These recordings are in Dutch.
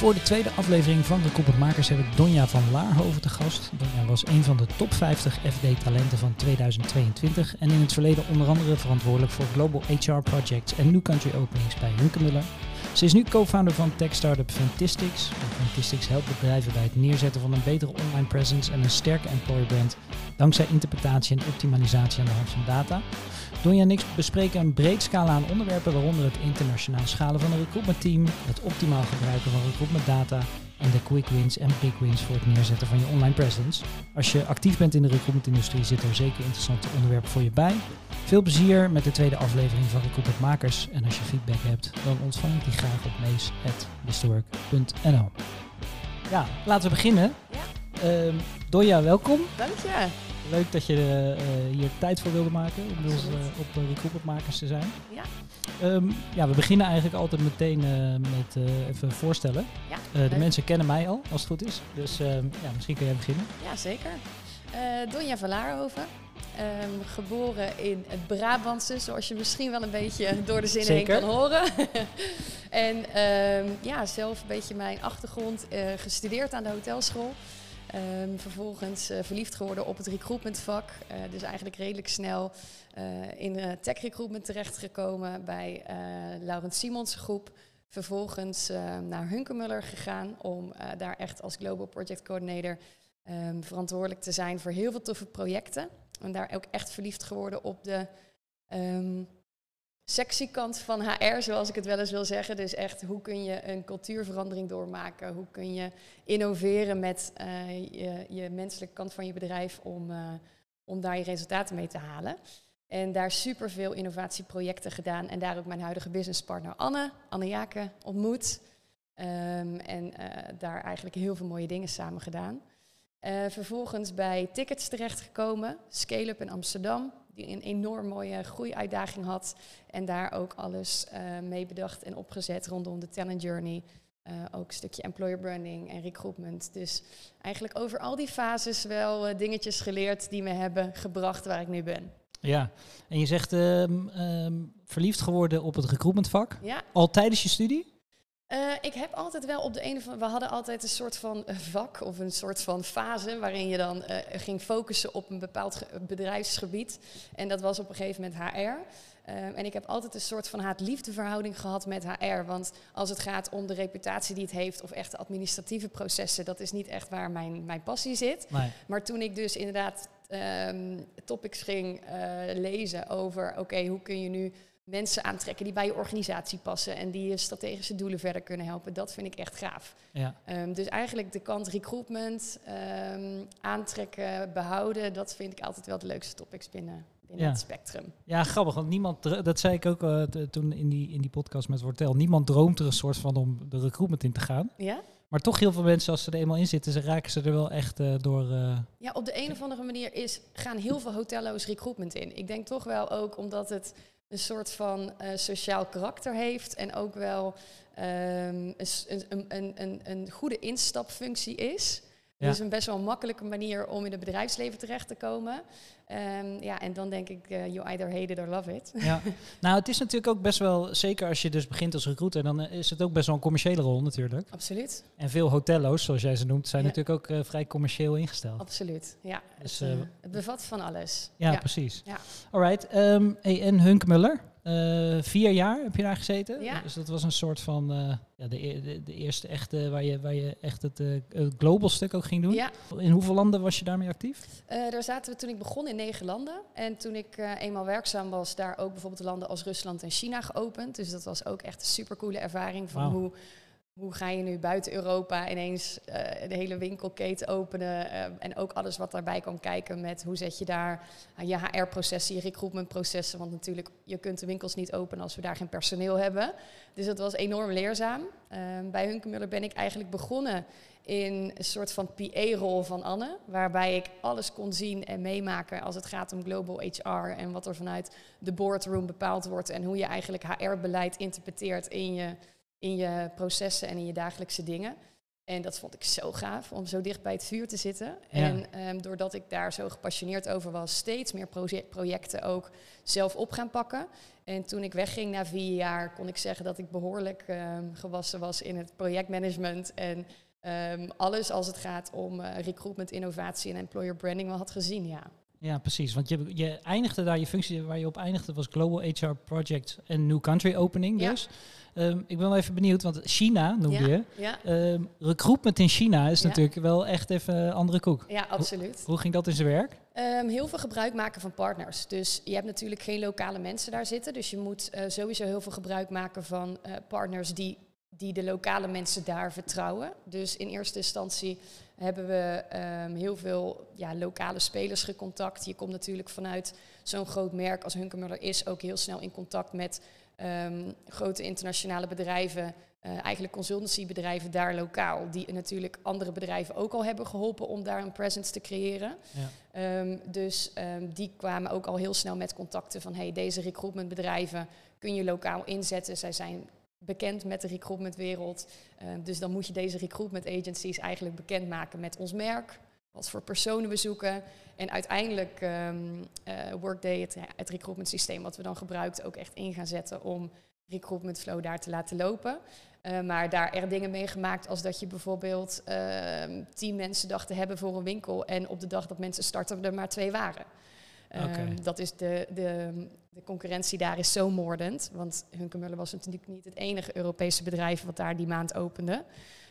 Voor de tweede aflevering van de Koppermakers hebben we Donja van Laarhoven te gast. Donja was een van de top 50 FD-talenten van 2022 en in het verleden onder andere verantwoordelijk voor Global HR Projects en New Country Openings bij Hunkemuller. Ze is nu co-founder van tech-startup Fantistics. Fantistics helpt bedrijven bij het neerzetten van een betere online presence en een sterke employer brand dankzij interpretatie en optimalisatie aan de hand van data. Donja en ik bespreken een breed scala aan onderwerpen, waaronder het internationaal schalen van een recruitment team, het optimaal gebruiken van recruitment data en de quick wins en big wins voor het neerzetten van je online presence. Als je actief bent in de recruitment industrie zitten er zeker interessante onderwerpen voor je bij. Veel plezier met de tweede aflevering van Recruitment Makers en als je feedback hebt, dan ontvang ik die graag op mees.historic.nl. Ja, laten we beginnen. Ja. Ehm Donja, welkom. Dank je. Leuk dat je eh, hier tijd voor wilde maken om dus, eh, op uh, recruitmentmakers te zijn. Ja. Ehm, ja, we beginnen eigenlijk altijd meteen eh, met eh, even voorstellen. Ja, Eh, de mensen kennen mij al, als het goed is. Dus ehm, ja, misschien kun jij beginnen. Ja, zeker. Eh Donja van Laarhoven. Ehm, geboren in het Brabantse, zoals je misschien wel een beetje door de zin heen kan horen. en ja, zelf een beetje mijn achtergrond eh, gestudeerd aan de hotelschool. Ehm, vervolgens eh, verliefd geworden op het recruitmentvak. Eh, dus eigenlijk redelijk snel eh, in tech recruitment terechtgekomen bij Laurent Simons groep. Vervolgens eh, naar Hunkemuller gegaan om daar echt als Global Project Coordinator ehm, verantwoordelijk te zijn voor heel veel toffe projecten. En daar ook echt verliefd geworden op de ehm sexy kant van HR, zoals ik het wel eens wil zeggen. Dus echt, hoe kun je een cultuurverandering doormaken? Hoe kun je innoveren met eh, je, je menselijke kant van je bedrijf om, eh, om daar je resultaten mee te halen? En daar superveel innovatieprojecten gedaan. En daar ook mijn huidige businesspartner Anne, Anne Jaken, ontmoet. Ehm, en eh, daar eigenlijk heel veel mooie dingen samen gedaan. Vervolgens bij Tickets terechtgekomen, Scale-up in Amsterdam, een enorm mooie groeiuitdaging had. En daar ook alles eh, mee bedacht en opgezet rondom de talent journey. Eh, ook een stukje employer branding en recruitment. Dus eigenlijk over al die fases wel eh, dingetjes geleerd die me hebben gebracht waar ik nu ben. Ja, en je zegt ehm, ehm, verliefd geworden op het recruitmentvak. Ja, Al tijdens je studie? Eh, ik heb altijd wel op de een of andere... We hadden altijd een soort van eh, vak of een soort van fase... waarin je dan eh, ging focussen op een bepaald ge- bedrijfsgebied. En dat was op een gegeven moment HR. Ehm, en ik heb altijd een soort van haat-liefde-verhouding gehad met HR. Want als het gaat om de reputatie die het heeft... of echt de administratieve processen... dat is niet echt waar mijn, mijn passie zit. Nee. Maar toen ik dus inderdaad ehm, topics ging eh, lezen over, oké, hoe kun je nu mensen aantrekken die bij je organisatie passen en die je strategische doelen verder kunnen helpen, dat vind ik echt gaaf. Ja. Ehm, dus eigenlijk de kant recruitment, ehm, aantrekken, behouden, dat vind ik altijd wel de leukste topics binnen, binnen Ja. het spectrum. ja, grappig. Want niemand, dat zei ik ook eh, toen in die, in die podcast met Wortel. Niemand droomt er een soort van om de recruitment in te gaan. Ja? Maar toch heel veel mensen, als ze er eenmaal in zitten, ze raken ze er wel echt eh, door... eh, Ja, op de een of andere manier is, gaan heel veel hotello's recruitment in. Ik denk toch wel ook omdat het een soort van eh, sociaal karakter heeft en ook wel ehm, een, een, een, een, een, een goede instapfunctie is. Ja. Dus een best wel makkelijke manier om in het bedrijfsleven terecht te komen. Ehm, ja, en dan denk ik, eh, you either hate it or love it. Ja, nou het is natuurlijk ook best wel, zeker als je dus begint als recruiter, dan eh, is het ook best wel een commerciële rol natuurlijk. Absoluut, En veel hotello's, zoals jij ze noemt, zijn Ja. natuurlijk ook eh, vrij commercieel ingesteld. absoluut. Ja, Dus, het, het bevat van alles. Ja, precies. Ja. Alright, ehm, hey, en Hunkmuller, eh vier jaar heb je daar gezeten. Ja. Dus dat was een soort van eh, ja, de, e- de, de eerste echte, waar je, waar je echt het het global stuk ook ging doen. ja. In hoeveel landen was je daarmee actief? Daar zaten we toen ik begon in negen landen. En toen ik eenmaal werkzaam was, daar ook bijvoorbeeld landen als Rusland en China geopend. Dus dat was ook echt een supercoole ervaring van hoe, hoe ga je nu buiten Europa ineens eh, de hele winkelketen openen. eh, en ook alles wat daarbij kan kijken met hoe zet je daar eh, je HR-processen, je recruitmentprocessen. Want natuurlijk, je kunt de winkels niet openen als we daar geen personeel hebben. Dus dat was enorm leerzaam. Ehm, bij Hunkemuller ben ik eigenlijk begonnen in een soort van PA-rol van Anne, waarbij ik alles kon zien en meemaken als het gaat om global HR en wat er vanuit de boardroom bepaald wordt en hoe je eigenlijk HR-beleid interpreteert in je, in je processen en in je dagelijkse dingen. En dat vond ik zo gaaf om zo dicht bij het vuur te zitten. Ja. En ehm, doordat ik daar zo gepassioneerd over was, steeds meer proje- projecten ook zelf op gaan pakken. En toen ik wegging na vier jaar, kon ik zeggen dat ik behoorlijk ehm, gewassen was in het projectmanagement. En ehm, alles als het gaat om eh, recruitment, innovatie en employer branding wel had gezien, ja. Ja, precies. Want je, je eindigde daar, je functie waar je op eindigde was Global HR Project en New Country Opening Ja. Ehm, ik ben wel even benieuwd, want China noemde je. Ja, Ehm, recruitment in China is Ja. natuurlijk wel echt even een andere koek. ja absoluut. Hoe ging dat in zijn werk? Ehm, heel veel gebruik maken van partners. Dus je hebt natuurlijk geen lokale mensen daar zitten. Dus je moet eh, sowieso heel veel gebruik maken van eh, partners die, die de lokale mensen daar vertrouwen. Dus in eerste instantie hebben we heel veel ja, lokale spelers gecontact. Je komt natuurlijk vanuit zo'n groot merk als Hunkemuller is ook heel snel in contact met ehm, grote internationale bedrijven. eh, eigenlijk consultancybedrijven daar lokaal, die natuurlijk andere bedrijven ook al hebben geholpen om daar een presence te creëren. Ja. Ehm, dus ehm, die kwamen ook al heel snel met contacten van hey, deze recruitmentbedrijven kun je lokaal inzetten. Zij zijn bekend met de recruitmentwereld. Dus dan moet je deze recruitment agencies eigenlijk bekendmaken met ons merk. Wat voor personen we zoeken. En uiteindelijk ehm eh, Workday, het, het recruitment systeem wat we dan gebruikten, ook echt in gaan zetten om recruitment flow daar te laten lopen. Eh, maar daar er dingen mee gemaakt als dat je bijvoorbeeld ehm, tien mensen dacht te hebben voor een winkel en op de dag dat mensen starten er maar twee waren. Ehm. Dat is de, de, de concurrentie daar is zo moordend. Want Hunkemuller was natuurlijk niet het enige Europese bedrijf wat daar die maand opende.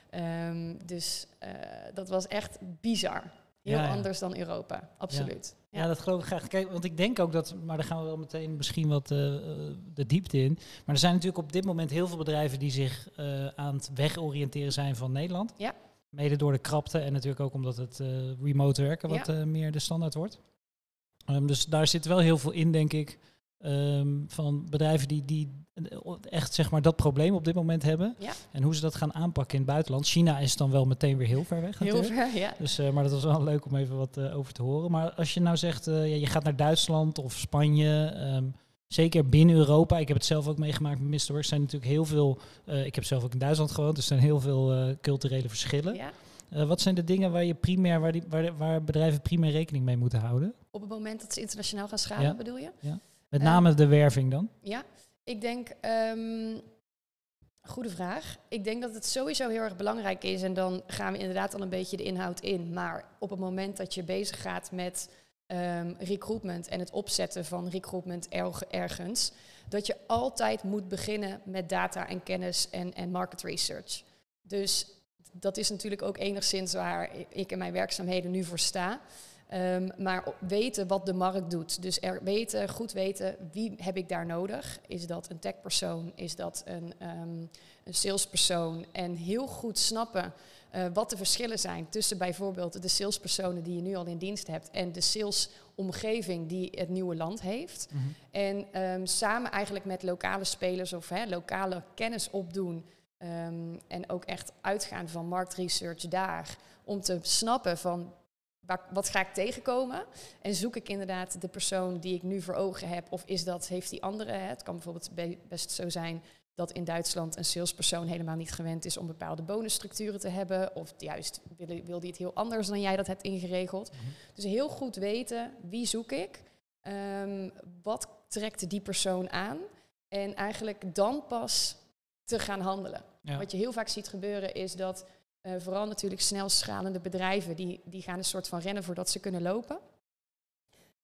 Ehm, dus eh, dat was echt bizar. Heel Ja, ja. anders dan Europa, absoluut. Ja. dat geloof ik graag. Kijk, want ik denk ook dat, maar daar gaan we wel meteen misschien wat eh, eh, de diepte in. Maar er zijn natuurlijk op dit moment heel veel bedrijven die zich aan het wegoriënteren zijn van Nederland. Ja. Mede door de krapte en natuurlijk ook omdat het remote werken wat meer de standaard wordt. Ehm, dus daar zit wel heel veel in, denk ik, ehm, van bedrijven die, die echt zeg maar dat probleem op dit moment hebben. Ja. En hoe ze dat gaan aanpakken in het buitenland. China is dan wel meteen weer heel ver weg Heel natuurlijk. ver, ja. Dus, eh, maar dat was wel leuk om even wat eh, over te horen. Maar als je nou zegt, eh, ja, je gaat naar Duitsland of Spanje, ehm, zeker binnen Europa. Ik heb het zelf ook meegemaakt met Mr. Work. Er zijn natuurlijk heel veel, ik heb zelf ook in Duitsland gewoond, dus er zijn heel veel culturele verschillen. ja. Wat zijn de dingen waar, je primair, waar, die, waar, waar bedrijven primair rekening mee moeten houden? Op het moment dat ze internationaal gaan schalen, Ja. bedoel je? Met Eh, name de werving dan? Ja, ik denk, ehm, goede vraag. Ik denk dat het sowieso heel erg belangrijk is en dan gaan we inderdaad al een beetje de inhoud in. Maar op het moment dat je bezig gaat met ehm, recruitment en het opzetten van recruitment erg- ergens, dat je altijd moet beginnen met data en kennis en, en market research. Dus dat is natuurlijk ook enigszins waar ik in mijn werkzaamheden nu voor sta. Ehm, maar weten wat de markt doet. Dus er weten, goed weten, wie heb ik daar nodig? Is dat een techpersoon? Is dat een, ehm, een salespersoon? En heel goed snappen eh, wat de verschillen zijn tussen bijvoorbeeld de salespersonen die je nu al in dienst hebt en de salesomgeving die het nieuwe land heeft. En ehm, samen eigenlijk met lokale spelers of hè, lokale kennis opdoen. en ook echt uitgaan van marktresearch daar. Om te snappen van waar, wat ga ik tegenkomen. En zoek ik inderdaad de persoon die ik nu voor ogen heb. Of is dat, heeft die andere. Hè? Het kan bijvoorbeeld be- best zo zijn dat in Duitsland een salespersoon helemaal niet gewend is om bepaalde bonusstructuren te hebben. Of juist wil, wil die het heel anders dan jij dat hebt ingeregeld. Mhm. Dus heel goed weten wie zoek ik. Ehm, wat trekt die persoon aan? En eigenlijk dan pas te gaan handelen. Ja. Wat je heel vaak ziet gebeuren is dat eh, vooral natuurlijk snel schalende bedrijven, die, die gaan een soort van rennen voordat ze kunnen lopen.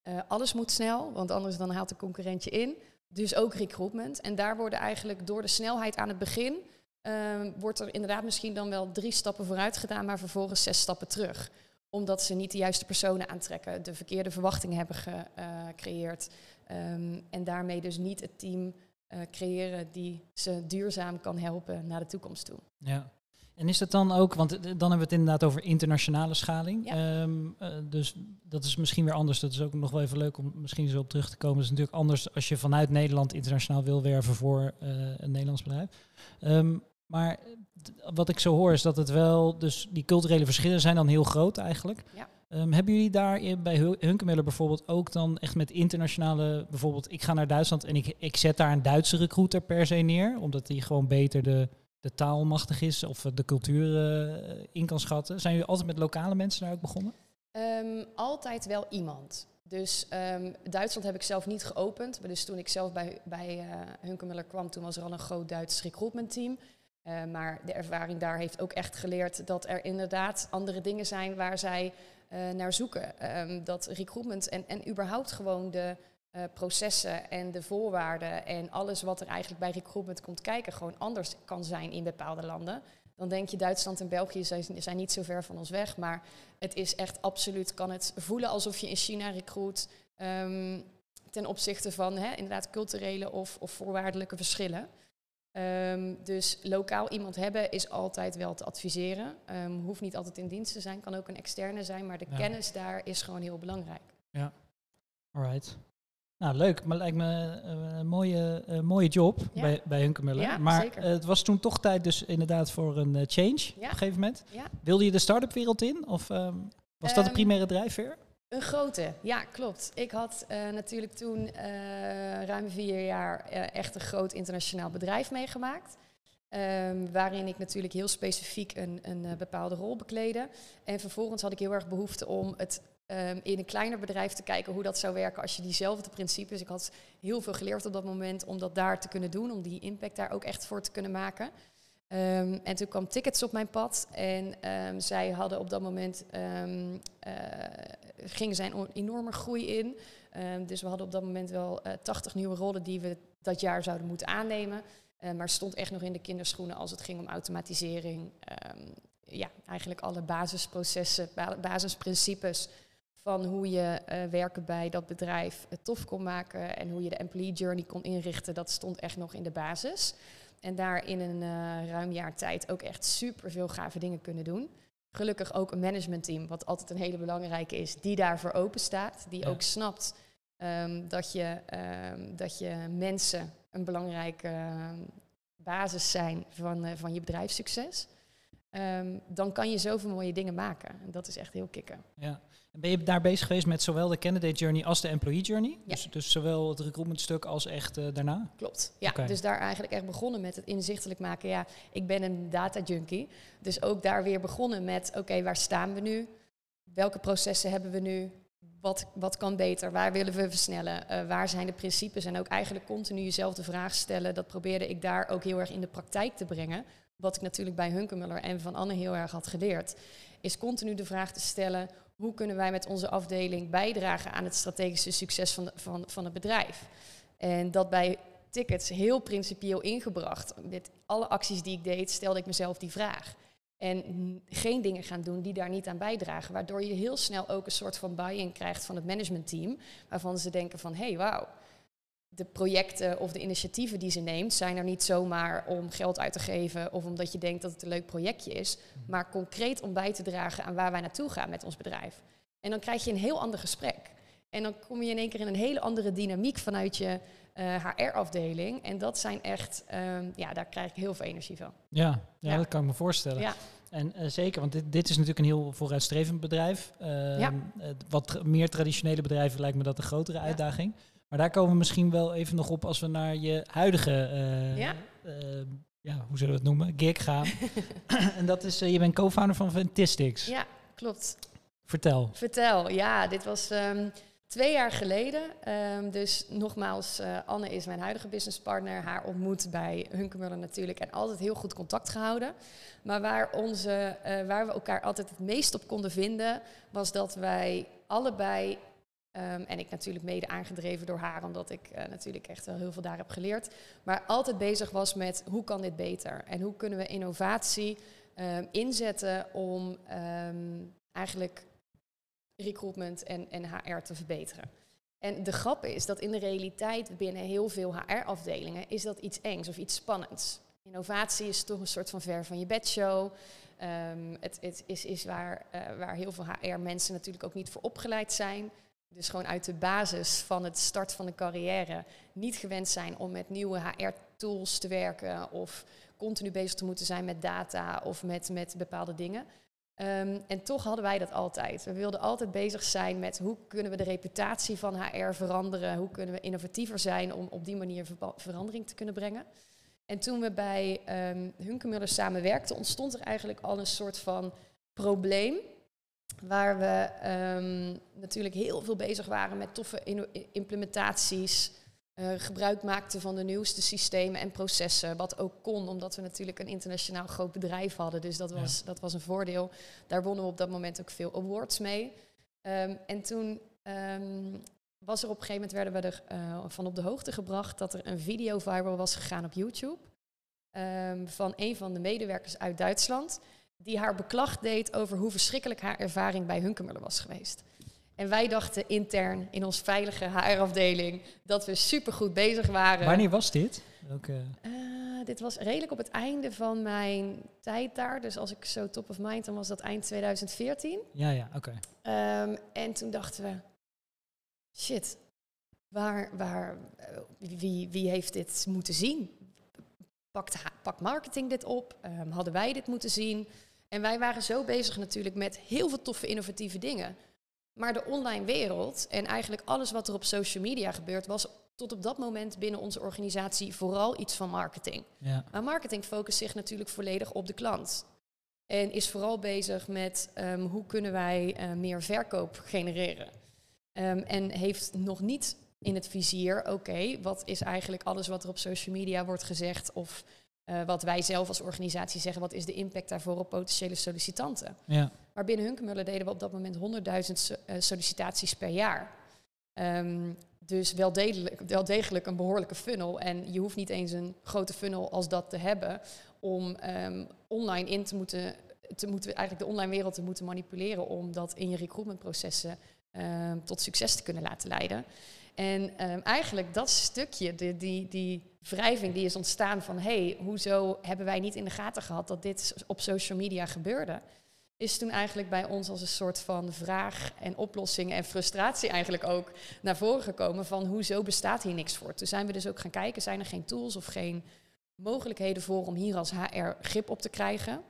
Eh, alles moet snel, want anders dan haalt de concurrent je in. Dus ook recruitment. En daar worden eigenlijk door de snelheid aan het begin, ehm, wordt er inderdaad misschien dan wel drie stappen vooruit gedaan, maar vervolgens zes stappen terug. Omdat ze niet de juiste personen aantrekken, de verkeerde verwachtingen hebben gecreëerd. ehm, en daarmee dus niet het team eh, creëren die ze duurzaam kan helpen naar de toekomst toe. Ja. En is dat dan ook, want eh, dan hebben we het inderdaad over internationale schaling. Ja. Ehm, eh, dus dat is misschien weer anders. Dat is ook nog wel even leuk om misschien zo op terug te komen. Dat is natuurlijk anders als je vanuit Nederland internationaal wil werven voor eh, een Nederlands bedrijf. Ehm, maar wat ik zo hoor is dat het wel, dus die culturele verschillen zijn dan heel groot eigenlijk. Ja. Ehm, hebben jullie daar bij Hu- Hunkemuller bijvoorbeeld ook dan echt met internationale, bijvoorbeeld ik ga naar Duitsland en ik, ik zet daar een Duitse recruiter per se neer, omdat die gewoon beter de, de taal machtig is of de cultuur eh, in kan schatten. Zijn jullie altijd met lokale mensen daar ook begonnen? Ehm, altijd wel iemand. Dus ehm, Duitsland heb ik zelf niet geopend. Dus toen ik zelf bij, bij uh, kwam, toen was er al een groot Duits recruitment team. Uh, maar de ervaring daar heeft ook echt geleerd dat er inderdaad andere dingen zijn waar zij naar zoeken. Um, dat recruitment en, en überhaupt gewoon de processen en de voorwaarden en alles wat er eigenlijk bij recruitment komt kijken, gewoon anders kan zijn in bepaalde landen dan denk je Duitsland en België zijn, zijn niet zo ver van ons weg. Maar het is echt absoluut, kan het voelen alsof je in China recruit. Um, ten opzichte van hè, inderdaad culturele of, of voorwaardelijke verschillen. Um, dus lokaal iemand hebben is altijd wel te adviseren. Um, hoeft niet altijd in dienst te zijn, kan ook een externe zijn, maar de ja. kennis daar is gewoon heel belangrijk. Ja, alright. Nou, leuk. Maar lijkt me uh, een mooie, uh, mooie job ja. bij, bij Hunkemuller. Ja, maar zeker. Uh, het was toen toch tijd dus inderdaad voor een change Ja. op een gegeven moment. Wilde je de start-up wereld in? Of um, was dat de Ehm, primaire drijfveer? Een grote, ja, klopt. Ik had uh, natuurlijk toen uh, ruim vier jaar uh, echt een groot internationaal bedrijf meegemaakt. Um, waarin ik natuurlijk heel specifiek een, een bepaalde rol bekleedde. En vervolgens had ik heel erg behoefte om het um, in een kleiner bedrijf te kijken hoe dat zou werken als je diezelfde principes. Ik had heel veel geleerd op dat moment om dat daar te kunnen doen, om die impact daar ook echt voor te kunnen maken. Um, en toen kwam Tickets op mijn pad en um, zij hadden op dat moment, um, uh, ging zij een enorme groei in. dus we hadden op dat moment wel uh, 80 nieuwe rollen die we dat jaar zouden moeten aannemen. Uh, maar stond echt nog in de kinderschoenen als het ging om automatisering. ja, eigenlijk alle basisprocessen, basisprincipes van hoe je uh, werken bij dat bedrijf uh, tof kon maken en hoe je de employee journey kon inrichten, dat stond echt nog in de basis. En daar in een uh, ruim jaar tijd ook echt super veel gave dingen kunnen doen. Gelukkig ook een managementteam, wat altijd een hele belangrijke is, die daarvoor open staat. Die ja. ook snapt um, dat, je, um, dat je mensen een belangrijke uh, basis zijn van, van je bedrijfssucces. Um, dan kan je zoveel mooie dingen maken. En dat is echt heel kicken. Ja. Ben je daar bezig geweest met zowel de candidate journey als de employee journey? Ja. Dus, dus zowel het recruitment stuk als echt uh, daarna? Klopt. Ja, dus daar eigenlijk echt begonnen met het inzichtelijk maken. Ja, ik ben een data junkie. Dus ook daar weer begonnen met, oké, waar staan we nu? Welke processen hebben we nu? Wat, wat kan beter? Waar willen we versnellen? Uh, waar zijn de principes? En ook eigenlijk continu jezelf de vraag stellen. Dat probeerde ik daar ook heel erg in de praktijk te brengen. Wat ik natuurlijk bij Hunkemuller en van Anne heel erg had geleerd. Is continu de vraag te stellen hoe kunnen wij met onze afdeling bijdragen aan het strategische succes van, van, van het bedrijf. En dat bij tickets heel principieel ingebracht. Met alle acties die ik deed, stelde ik mezelf die vraag. En geen dingen gaan doen die daar niet aan bijdragen. Waardoor je heel snel ook een soort van buy-in krijgt van het managementteam. Waarvan ze denken van, hé, hey, wauw. De projecten of de initiatieven die ze neemt, zijn er niet zomaar om geld uit te geven of omdat je denkt dat het een leuk projectje is, maar concreet om bij te dragen aan waar wij naartoe gaan met ons bedrijf. En dan krijg je een heel ander gesprek. En dan kom je in één keer in een hele andere dynamiek vanuit je uh, HR-afdeling. En dat zijn echt, um, ja, daar krijg ik heel veel energie van. Ja, ja, ja. dat kan ik me voorstellen. Ja. En uh, zeker, want dit, dit is natuurlijk een heel vooruitstrevend bedrijf. Uh, Ja. Wat tra- meer traditionele bedrijven lijkt me dat een grotere uitdaging. Maar daar komen we misschien wel even nog op als we naar je huidige, uh, Ja. uh, ja, hoe zullen we het noemen, gig gaan. en dat is, uh, je bent co-founder van Ventistics. Ja, klopt. Vertel. Vertel, ja, dit was um, twee jaar geleden. Um, dus nogmaals, Anne is mijn huidige businesspartner. Haar ontmoet bij Hunkemuller natuurlijk en altijd heel goed contact gehouden. Maar waar, onze, waar we elkaar altijd het meest op konden vinden, was dat wij allebei Um, en ik natuurlijk mede aangedreven door haar, omdat ik uh, natuurlijk echt wel heel veel daar heb geleerd. Maar altijd bezig was met hoe kan dit beter? En hoe kunnen we innovatie um, inzetten om um, eigenlijk recruitment en, en HR te verbeteren. En de grap is dat in de realiteit binnen heel veel HR-afdelingen is dat iets engs of iets spannends. Innovatie is toch een soort van ver van je bedshow. Het, het is, is waar, uh, waar heel veel HR-mensen natuurlijk ook niet voor opgeleid zijn. Dus gewoon uit de basis van het start van de carrière niet gewend zijn om met nieuwe HR-tools te werken of continu bezig te moeten zijn met data of met, met bepaalde dingen. Um, en toch hadden wij dat altijd. We wilden altijd bezig zijn met hoe kunnen we de reputatie van HR veranderen, hoe kunnen we innovatiever zijn om op die manier ver verandering te kunnen brengen. En toen we bij um, Hunkemuller samenwerkten, ontstond er eigenlijk al een soort van probleem Waar we ehm, natuurlijk heel veel bezig waren met toffe implementaties. eh, gebruik maakten van de nieuwste systemen en processen. Wat ook kon, omdat we natuurlijk een internationaal groot bedrijf hadden. Dus dat Ja. was, dat was een voordeel. Daar wonnen we op dat moment ook veel awards mee. Ehm, en toen ehm, was er op een gegeven moment werden we er eh, van op de hoogte gebracht dat er een video viral was gegaan op YouTube. van een van de medewerkers uit Duitsland. Die haar beklag deed over hoe verschrikkelijk haar ervaring bij Hunkemuller was geweest. En wij dachten intern in ons veilige HR-afdeling dat we supergoed bezig waren. Wanneer was dit? Welke... Eh, dit was redelijk op het einde van mijn tijd daar. Dus als ik zo top of mind, dan was dat eind 2014. Ja, ja, oké. Ehm, en toen dachten we, shit, waar, waar, eh, wie, wie heeft dit moeten zien? Pakt, pakt marketing dit op? Ehm, hadden wij dit moeten zien? En wij waren zo bezig natuurlijk met heel veel toffe innovatieve dingen. Maar de online wereld en eigenlijk alles wat er op social media gebeurt, was tot op dat moment binnen onze organisatie vooral iets van marketing. Ja. Maar marketing focust zich natuurlijk volledig op de klant. En is vooral bezig met ehm, hoe kunnen wij eh, meer verkoop genereren. Ehm, en heeft nog niet in het vizier, oké, wat is eigenlijk alles wat er op social media wordt gezegd of eh, wat wij zelf als organisatie zeggen, wat is de impact daarvoor op potentiële sollicitanten. Ja. Maar binnen Hunkemuller deden we op dat moment 100.000 so- eh, sollicitaties per jaar. Ehm, dus wel degelijk, wel degelijk een behoorlijke funnel. En je hoeft niet eens een grote funnel als dat te hebben om ehm, online in te moeten, te moeten, eigenlijk de online wereld te moeten manipuleren om dat in je recruitmentprocessen ehm, tot succes te kunnen laten leiden. En eigenlijk dat stukje, de, die, die wrijving die is ontstaan van hey, hoezo hebben wij niet in de gaten gehad dat dit op social media gebeurde? is toen eigenlijk bij ons als een soort van vraag en oplossing en frustratie eigenlijk ook naar voren gekomen van hoezo bestaat hier niks voor. Toen zijn we dus ook gaan kijken, zijn er geen tools of geen mogelijkheden voor om hier als HR grip op te krijgen.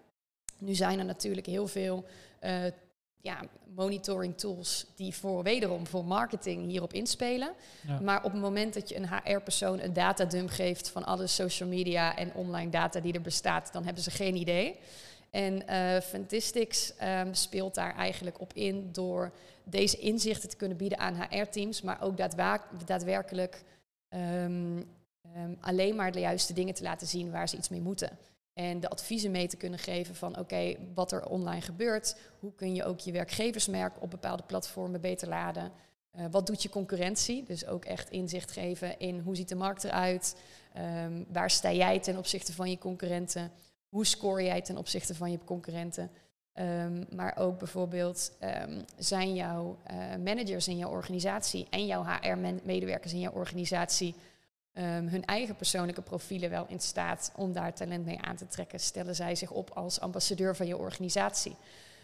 Nu zijn er natuurlijk heel veel eh, ja, monitoring tools die voor wederom voor marketing hierop inspelen. Ja. Maar op het moment dat je een HR-persoon een datadump geeft van alle social media en online data die er bestaat, dan hebben ze geen idee. En eh Fantistics ehm, speelt daar eigenlijk op in door deze inzichten te kunnen bieden aan HR-teams, maar ook daadwerkelijk ehm, ehm, alleen maar de juiste dingen te laten zien waar ze iets mee moeten. En de adviezen mee te kunnen geven van oké, wat er online gebeurt, hoe kun je ook je werkgeversmerk op bepaalde platformen beter laden. Eh, wat doet je concurrentie? Dus ook echt inzicht geven in hoe ziet de markt eruit, Ehm, waar sta jij ten opzichte van je concurrenten, hoe score jij ten opzichte van je concurrenten. Ehm, maar ook bijvoorbeeld ehm, zijn jouw eh, managers in jouw organisatie en jouw HR-medewerkers in jouw organisatie ehm, hun eigen persoonlijke profielen wel in staat om daar talent mee aan te trekken? Stellen zij zich op als ambassadeur van je organisatie?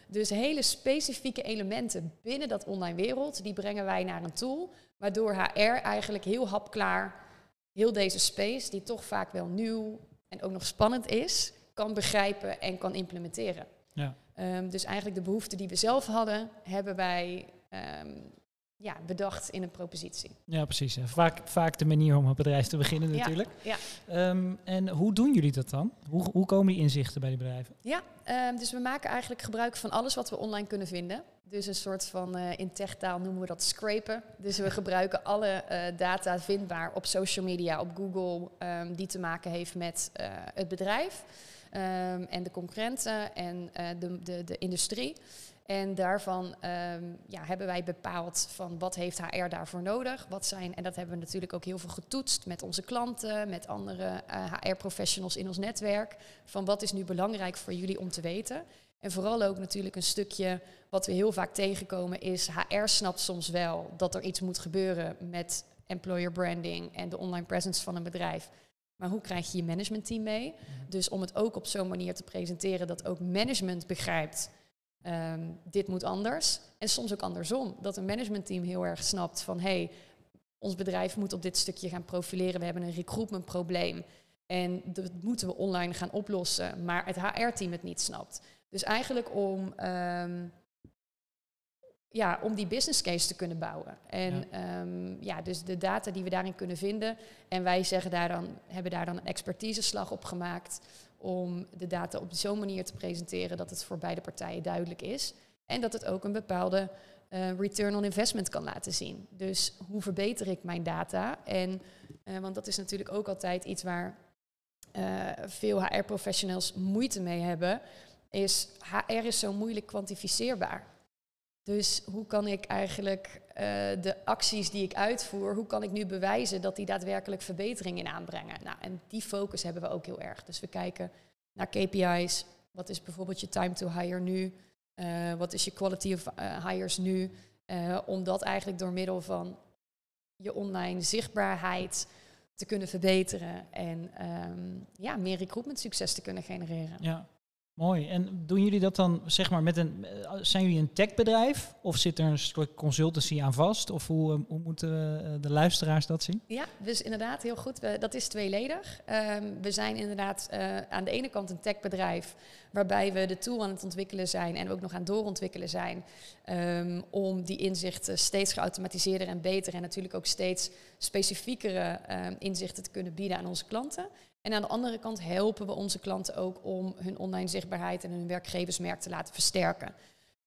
Dus hele specifieke elementen binnen dat online wereld, die brengen wij naar een tool, waardoor HR eigenlijk heel hapklaar heel deze space, die toch vaak wel nieuw en ook nog spannend is, kan begrijpen en kan implementeren. Ja. Ehm, dus eigenlijk de behoeften die we zelf hadden, hebben wij ehm, ja, bedacht in een propositie. Ja, precies. Vaak, vaak de manier om een bedrijf te beginnen natuurlijk. ja. Ehm, en hoe doen jullie dat dan? Hoe, hoe komen die inzichten bij die bedrijven? Ja, ehm, dus we maken eigenlijk gebruik van alles wat we online kunnen vinden. Dus een soort van, eh, in techtaal noemen we dat scrapen. Dus we gebruiken alle eh, data vindbaar op social media, op Google, ehm, die te maken heeft met eh, het bedrijf en de concurrenten en de, de, de industrie. En daarvan ehm, ja, hebben wij bepaald van wat heeft HR daarvoor nodig. Wat zijn, en dat hebben we natuurlijk ook heel veel getoetst met onze klanten, met andere HR-professionals in ons netwerk. Van wat is nu belangrijk voor jullie om te weten. En vooral ook natuurlijk een stukje wat we heel vaak tegenkomen is HR snapt soms wel dat er iets moet gebeuren met employer branding en de online presence van een bedrijf. Maar hoe krijg je je managementteam mee? Dus om het ook op zo'n manier te presenteren dat ook management begrijpt, ehm, dit moet anders. En soms ook andersom, dat een managementteam heel erg snapt van hey, ons bedrijf moet op dit stukje gaan profileren. We hebben een recruitment probleem. En dat moeten we online gaan oplossen, maar het HR-team het niet snapt. Dus eigenlijk om, ehm, ja, om die business case te kunnen bouwen. En Ja. ja. ja, dus de data die we daarin kunnen vinden. En wij zeggen daar dan, hebben daar dan een expertiseslag op gemaakt om de data op zo'n manier te presenteren dat het voor beide partijen duidelijk is. En dat het ook een bepaalde uh, return on investment kan laten zien. Dus hoe verbeter ik mijn data? En, uh, want dat is natuurlijk ook altijd iets waar uh, veel HR-professionals moeite mee hebben, is HR is zo moeilijk kwantificeerbaar. Dus hoe kan ik eigenlijk de acties die ik uitvoer, hoe kan ik nu bewijzen dat die daadwerkelijk verbeteringen aanbrengen? Nou, en die focus hebben we ook heel erg. Dus we kijken naar KPI's. Wat is bijvoorbeeld je time to hire nu? Uh, wat is je quality of uh, hires nu? Om dat eigenlijk door middel van je online zichtbaarheid te kunnen verbeteren en um, ja, meer recruitment succes te kunnen genereren. Ja, Mooi. En doen jullie dat dan, zeg maar, met een. Eh, zijn jullie een techbedrijf? Of zit er een soort consultancy aan vast? Of hoe, eh, hoe moeten eh, de luisteraars dat zien? Ja, dus inderdaad, heel goed. Dat is tweeledig. Um, we zijn inderdaad aan de ene kant een techbedrijf. waarbij we de tool aan het ontwikkelen zijn. en ook nog aan doorontwikkelen zijn. Um, om die inzichten steeds geautomatiseerder en beter. en natuurlijk ook steeds specifiekere um, inzichten te kunnen bieden aan onze klanten. En aan de andere kant helpen we onze klanten ook om hun online zichtbaarheid en hun werkgeversmerk te laten versterken.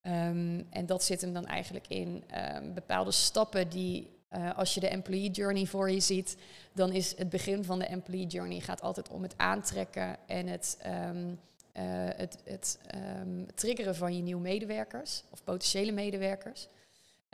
Um, en dat zit hem dan eigenlijk in um, bepaalde stappen die, uh, als je de employee journey voor je ziet, dan is het begin van de employee journey gaat altijd om het aantrekken en het, um, uh, het, het triggeren van je nieuwe medewerkers of potentiële medewerkers.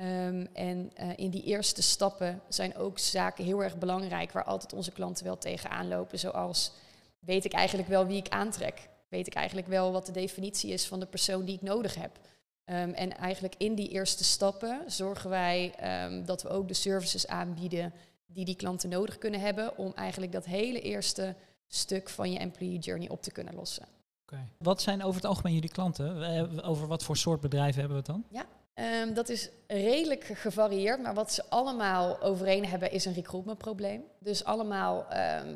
Um, en uh, in die eerste stappen zijn ook zaken heel erg belangrijk waar altijd onze klanten wel tegenaan lopen. Zoals weet ik eigenlijk wel wie ik aantrek? Weet ik eigenlijk wel wat de definitie is van de persoon die ik nodig heb? Um, en eigenlijk in die eerste stappen zorgen wij um, dat we ook de services aanbieden die die klanten nodig kunnen hebben om eigenlijk dat hele eerste stuk van je employee journey op te kunnen lossen. Okay. Wat zijn over het algemeen jullie klanten? Over wat voor soort bedrijven hebben we het dan? Ja, Um, dat is redelijk gevarieerd, maar wat ze allemaal overeen hebben is een recruitmentprobleem. Dus allemaal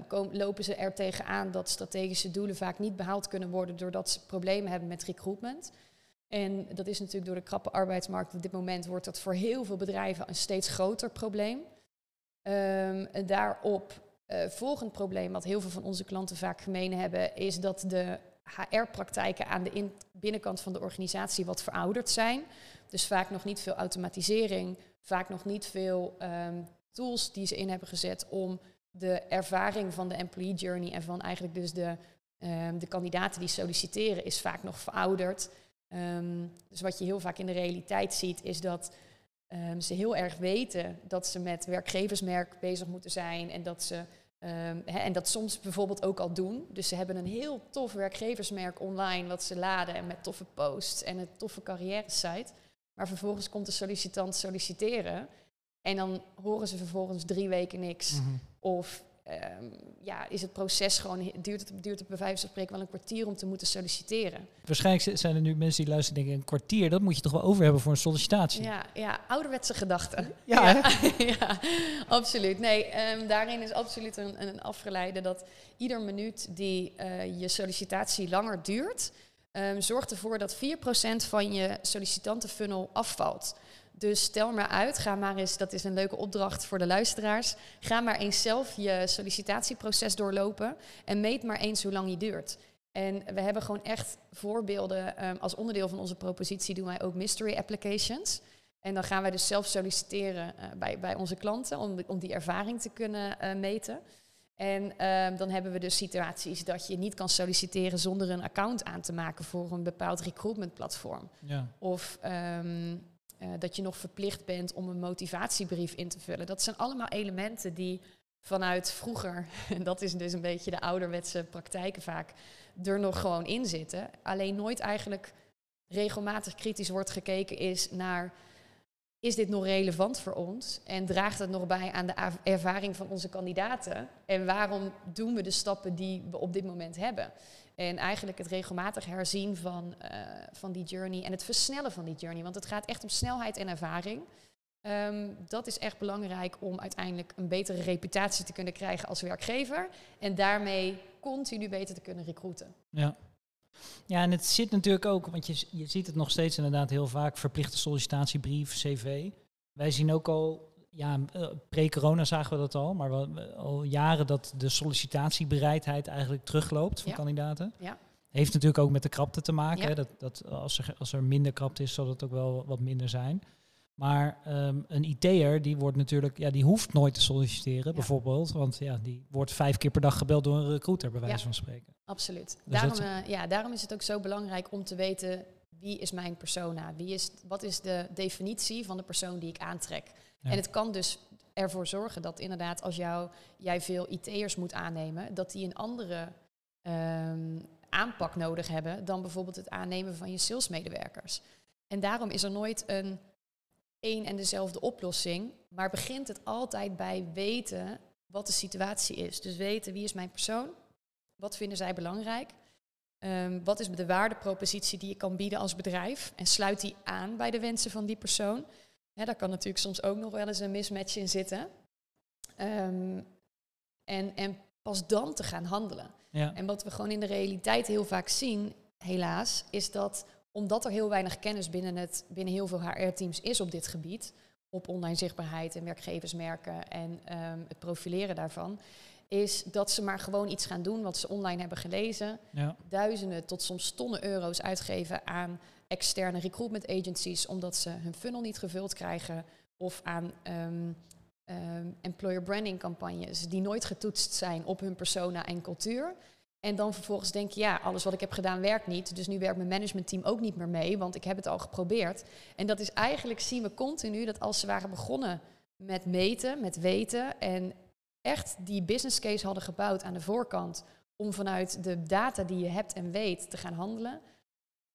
um, lopen ze er tegenaan dat strategische doelen vaak niet behaald kunnen worden doordat ze problemen hebben met recruitment. En dat is natuurlijk door de krappe arbeidsmarkt op dit moment wordt dat voor heel veel bedrijven een steeds groter probleem. Um, en daarop uh, volgend probleem wat heel veel van onze klanten vaak gemeen hebben, is dat de HR-praktijken aan de binnenkant van de organisatie wat verouderd zijn. Dus vaak nog niet veel automatisering, vaak nog niet veel um, tools die ze in hebben gezet om de ervaring van de employee journey en van eigenlijk dus de, um, de kandidaten die solliciteren, is vaak nog verouderd. Um, dus wat je heel vaak in de realiteit ziet, is dat ze heel erg weten dat ze met werkgeversmerk bezig moeten zijn en dat ze Um, he, en dat soms bijvoorbeeld ook al doen. Dus ze hebben een heel tof werkgeversmerk online wat ze laden en met toffe posts en een toffe carrière site. Maar vervolgens komt de sollicitant solliciteren en dan horen ze vervolgens drie weken niks. Mm -hmm. Of um, ja, is het proces gewoon, duurt het, duurt het bij wijze van spreken wel een kwartier om te moeten solliciteren. Waarschijnlijk zijn er nu mensen die luisteren en denken, een kwartier, dat moet je toch wel over hebben voor een sollicitatie? Ja, ja ouderwetse gedachten. Ja, ja, ja, absoluut. Nee, um, daarin is absoluut een, een afgeleide dat ieder minuut die uh, je sollicitatie langer duurt, um, zorgt ervoor dat 4% van je sollicitantenfunnel afvalt. Dus stel maar uit, ga maar eens, dat is een leuke opdracht voor de luisteraars. Ga maar eens zelf je sollicitatieproces doorlopen en meet maar eens hoe lang die duurt. En we hebben gewoon echt voorbeelden. Um, als onderdeel van onze propositie doen wij ook mystery applications. En dan gaan wij dus zelf solliciteren uh, bij, bij onze klanten om, om die ervaring te kunnen uh, meten. En um, dan hebben we dus situaties dat je niet kan solliciteren zonder een account aan te maken voor een bepaald recruitment platform. Ja. Of um, uh, dat je nog verplicht bent om een motivatiebrief in te vullen. Dat zijn allemaal elementen die vanuit vroeger, en dat is dus een beetje de ouderwetse praktijken vaak, er nog gewoon in zitten. Alleen nooit eigenlijk regelmatig kritisch wordt gekeken is naar is dit nog relevant voor ons? En draagt het nog bij aan de ervaring van onze kandidaten? En waarom doen we de stappen die we op dit moment hebben? En eigenlijk het regelmatig herzien van, uh, van die journey en het versnellen van die journey. Want het gaat echt om snelheid en ervaring. Um, dat is echt belangrijk om uiteindelijk een betere reputatie te kunnen krijgen als werkgever. En daarmee continu beter te kunnen recruiten. Ja. Ja, en het zit natuurlijk ook, want je, je ziet het nog steeds inderdaad heel vaak, verplichte sollicitatiebrief, cv. Wij zien ook al, ja, pre-corona zagen we dat al, maar we, al jaren dat de sollicitatiebereidheid eigenlijk terugloopt van ja. kandidaten. Ja. Heeft natuurlijk ook met de krapte te maken. Ja. Hè? Dat, dat als, er, als er minder krapte is, zal het ook wel wat minder zijn. Maar ehm, een IT'er, die wordt natuurlijk, ja, die hoeft nooit te solliciteren, bijvoorbeeld. Want ja, die wordt vijf keer per dag gebeld door een recruiter, bij wijze Ja. van spreken. Absoluut. Dus daarom, dat- eh, ja, daarom is het ook zo belangrijk om te weten wie is mijn persona? Wie is, wat is de definitie van de persoon die ik aantrek? En het kan dus ervoor zorgen dat inderdaad als jou, jij veel IT'ers moet aannemen, dat die een andere ehm, aanpak nodig hebben dan bijvoorbeeld het aannemen van je salesmedewerkers. En daarom is er nooit een één en dezelfde oplossing, maar begint het altijd bij weten wat de situatie is. Dus weten wie is mijn persoon, wat vinden zij belangrijk, Ehm, wat is de waardepropositie die je kan bieden als bedrijf en sluit die aan bij de wensen van die persoon. Hè, daar kan natuurlijk soms ook nog wel eens een mismatch in zitten. Ehm, en, en pas dan te gaan handelen. Ja, En wat we gewoon in de realiteit heel vaak zien, helaas, is dat omdat er heel weinig kennis binnen, het, binnen heel veel HR-teams is op dit gebied, op online zichtbaarheid en werkgeversmerken en ehm, het profileren daarvan, is dat ze maar gewoon iets gaan doen wat ze online hebben gelezen. ja, Duizenden tot soms tonnen euro's uitgeven aan externe recruitment agencies omdat ze hun funnel niet gevuld krijgen. Of aan ehm, ehm, employer branding campagnes die nooit getoetst zijn op hun persona en cultuur. En dan vervolgens denk je, ja, alles wat ik heb gedaan werkt niet. Dus nu werkt mijn managementteam ook niet meer mee, want ik heb het al geprobeerd. En dat is eigenlijk, zien we continu, dat als ze waren begonnen met meten, met weten... en echt die business case hadden gebouwd aan de voorkant... om vanuit de data die je hebt en weet te gaan handelen...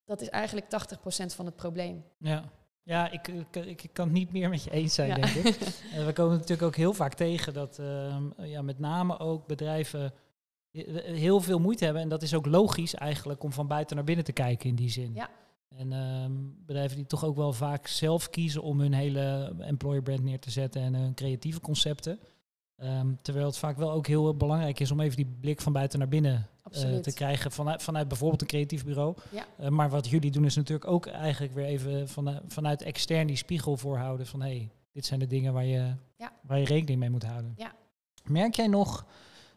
dat is eigenlijk 80% van het probleem. ja. Ja, ik, ik, ik kan het niet meer met je eens zijn, Ja. denk ik. En we komen natuurlijk ook heel vaak tegen dat ehm, ja, met name ook bedrijven he- heel veel moeite hebben. En dat is ook logisch eigenlijk om van buiten naar binnen te kijken in die zin. Ja. En ehm, bedrijven die toch ook wel vaak zelf kiezen om hun hele employer brand neer te zetten en hun creatieve concepten. Ehm, terwijl het vaak wel ook heel belangrijk is om even die blik van buiten naar binnen eh, te krijgen vanuit, vanuit bijvoorbeeld een creatief bureau. Ja. Eh, maar wat jullie doen is natuurlijk ook eigenlijk weer even vanuit, vanuit extern die spiegel voorhouden van hé, hey, dit zijn de dingen waar je, Ja. waar je rekening mee moet houden. Ja. Merk jij nog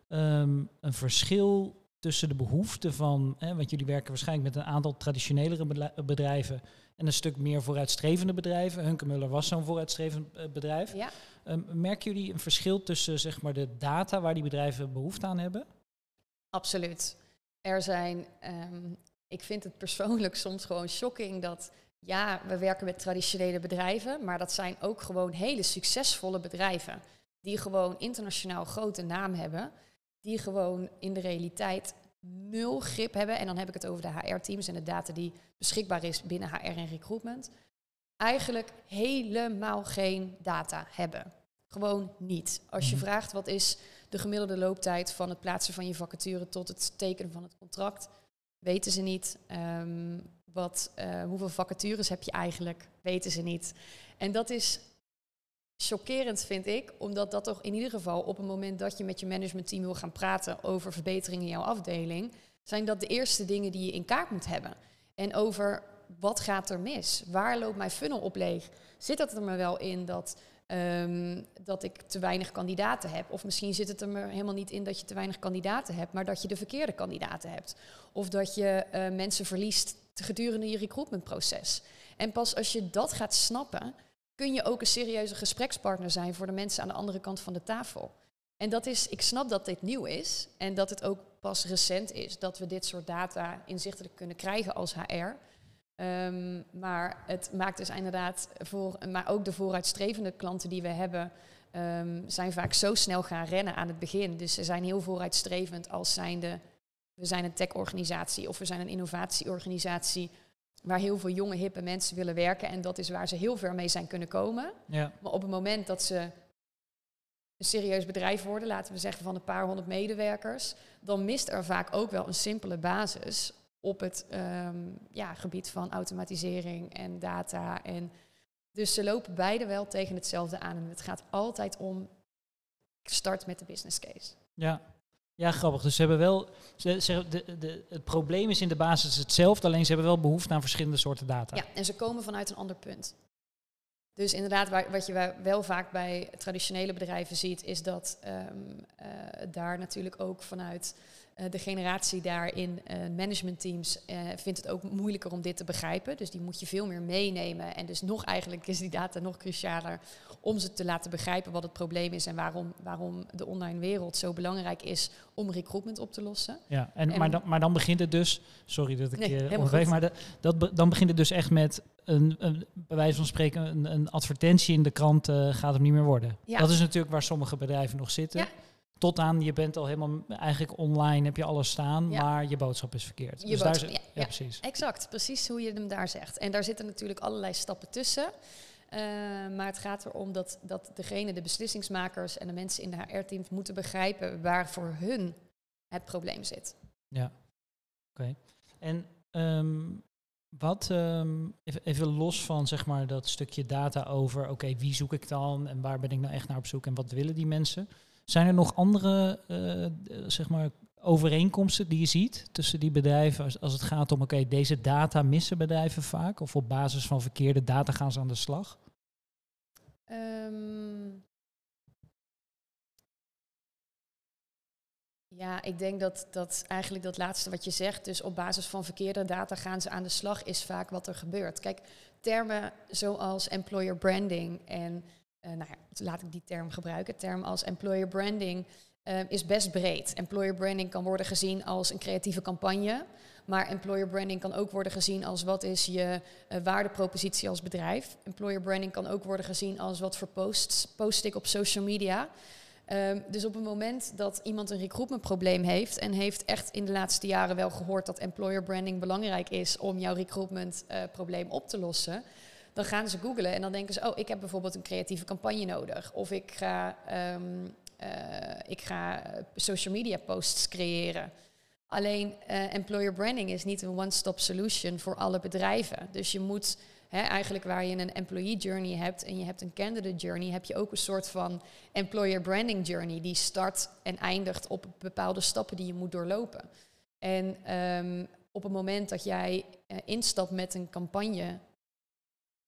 ehm, een verschil tussen de behoeften van, hè, want jullie werken waarschijnlijk met een aantal traditionelere bedrijven en een stuk meer vooruitstrevende bedrijven. Hunkemuller was zo'n vooruitstrevend eh, bedrijf. Ja, Ehm, merken jullie een verschil tussen zeg maar, de data waar die bedrijven behoefte aan hebben? absoluut. Er zijn, ehm, ik vind het persoonlijk soms gewoon shocking dat, ja, we werken met traditionele bedrijven, maar dat zijn ook gewoon hele succesvolle bedrijven. Die gewoon internationaal grote naam hebben, die gewoon in de realiteit nul grip hebben. En dan heb ik het over de HR-teams en de data die beschikbaar is binnen HR en recruitment. Eigenlijk helemaal geen data hebben. Gewoon niet. Als je Mhm. vraagt wat is de gemiddelde looptijd van het plaatsen van je vacature tot het tekenen van het contract, weten ze niet. Ehm, wat, eh, hoeveel vacatures heb je eigenlijk, weten ze niet. En dat is chockerend, vind ik, omdat dat toch in ieder geval op het moment dat je met je managementteam wil gaan praten over verbeteringen in jouw afdeling, zijn dat de eerste dingen die je in kaart moet hebben. En over wat gaat er mis? Waar loopt mijn funnel op leeg? Zit het er me wel in dat, ehm, dat ik te weinig kandidaten heb? Of misschien zit het er helemaal niet in dat je te weinig kandidaten hebt, maar dat je de verkeerde kandidaten hebt. Of dat je eh, mensen verliest gedurende je recruitmentproces. En pas als je dat gaat snappen, kun je ook een serieuze gesprekspartner zijn voor de mensen aan de andere kant van de tafel. En dat is, ik snap dat dit nieuw is en dat het ook pas recent is dat we dit soort data inzichtelijk kunnen krijgen als HR. Ehm, maar het maakt dus inderdaad voor, maar ook de vooruitstrevende klanten die we hebben, ehm, zijn vaak zo snel gaan rennen aan het begin. Dus ze zijn heel vooruitstrevend als zijnde, we zijn een tech-organisatie of we zijn een innovatieorganisatie waar heel veel jonge, hippe mensen willen werken. En dat is waar ze heel ver mee zijn kunnen komen. Ja, Maar op het moment dat ze een serieus bedrijf worden, laten we zeggen van een paar honderd medewerkers, dan mist er vaak ook wel een simpele basis op het ehm, ja, gebied van automatisering en data. En dus ze lopen beide wel tegen hetzelfde aan. En het gaat altijd om start met de business case. ja. Ja, grappig. Dus ze hebben wel. Ze, ze, de, de, het probleem is in de basis hetzelfde, alleen ze hebben wel behoefte aan verschillende soorten data. Ja, en ze komen vanuit een ander punt. Dus inderdaad, wa- wat je wel vaak bij traditionele bedrijven ziet, is dat ehm, eh, daar natuurlijk ook vanuit eh, de generatie daarin eh managementteams eh, vindt het ook moeilijker om dit te begrijpen. Dus die moet je veel meer meenemen. En dus nog eigenlijk is die data nog crucialer om ze te laten begrijpen wat het probleem is en waarom, waarom de online wereld zo belangrijk is om recruitment op te lossen. Ja, en, En- maar, dan, maar dan begint het dus, sorry dat ik Nee, je maar de- dat, dan begint het dus echt met een, een bij wijze van spreken een, een advertentie in de krant eh, gaat hem niet meer worden. Ja. Dat is natuurlijk waar sommige bedrijven nog zitten. Ja. Tot aan, je bent al helemaal eigenlijk online, heb je alles staan, Ja. maar je boodschap is verkeerd. Je dus daar boodschap, zit- ja, ja, precies. Exact, precies hoe je hem daar zegt. En daar zitten natuurlijk allerlei stappen tussen. Eh, maar het gaat erom dat, dat degene, de beslissingsmakers en de mensen in de HR-teams moeten begrijpen waar voor hun het probleem zit. Ja, oké. En ehm, wat, ehm, even, los van zeg maar dat stukje data over, oké, wie zoek ik dan en waar ben ik nou echt naar op zoek en wat willen die mensen? Zijn er nog andere, eh, zeg maar, overeenkomsten die je ziet tussen die bedrijven als, als het gaat om, oké, deze data missen bedrijven vaak of op basis van verkeerde data gaan ze aan de slag? Ehm, ja, ik denk dat, dat eigenlijk dat laatste wat je zegt, dus op basis van verkeerde data gaan ze aan de slag, is vaak wat er gebeurt. Kijk, termen zoals employer branding en, eh, nou ja, laat ik die term gebruiken, term als employer branding eh, is best breed. Employer branding kan worden gezien als een creatieve campagne, maar employer branding kan ook worden gezien als wat is je eh, waardepropositie als bedrijf. Employer branding kan ook worden gezien als wat voor posts post ik op social media. Ehm, dus op het moment dat iemand een recruitmentprobleem heeft en heeft echt in de laatste jaren wel gehoord dat employer branding belangrijk is om jouw recruitmentprobleem probleem op te lossen, dan gaan ze googlen en dan denken ze, oh, ik heb bijvoorbeeld een creatieve campagne nodig. Of ik ga, ehm, eh, ik ga eh, social media posts creëren. Alleen eh, employer branding is niet een one-stop solution voor alle bedrijven. Dus je moet eigenlijk waar je een employee journey hebt en je hebt een candidate journey, heb je ook een soort van employer branding journey die start en eindigt op bepaalde stappen die je moet doorlopen. En ehm, op het moment dat jij eh, instapt met een campagne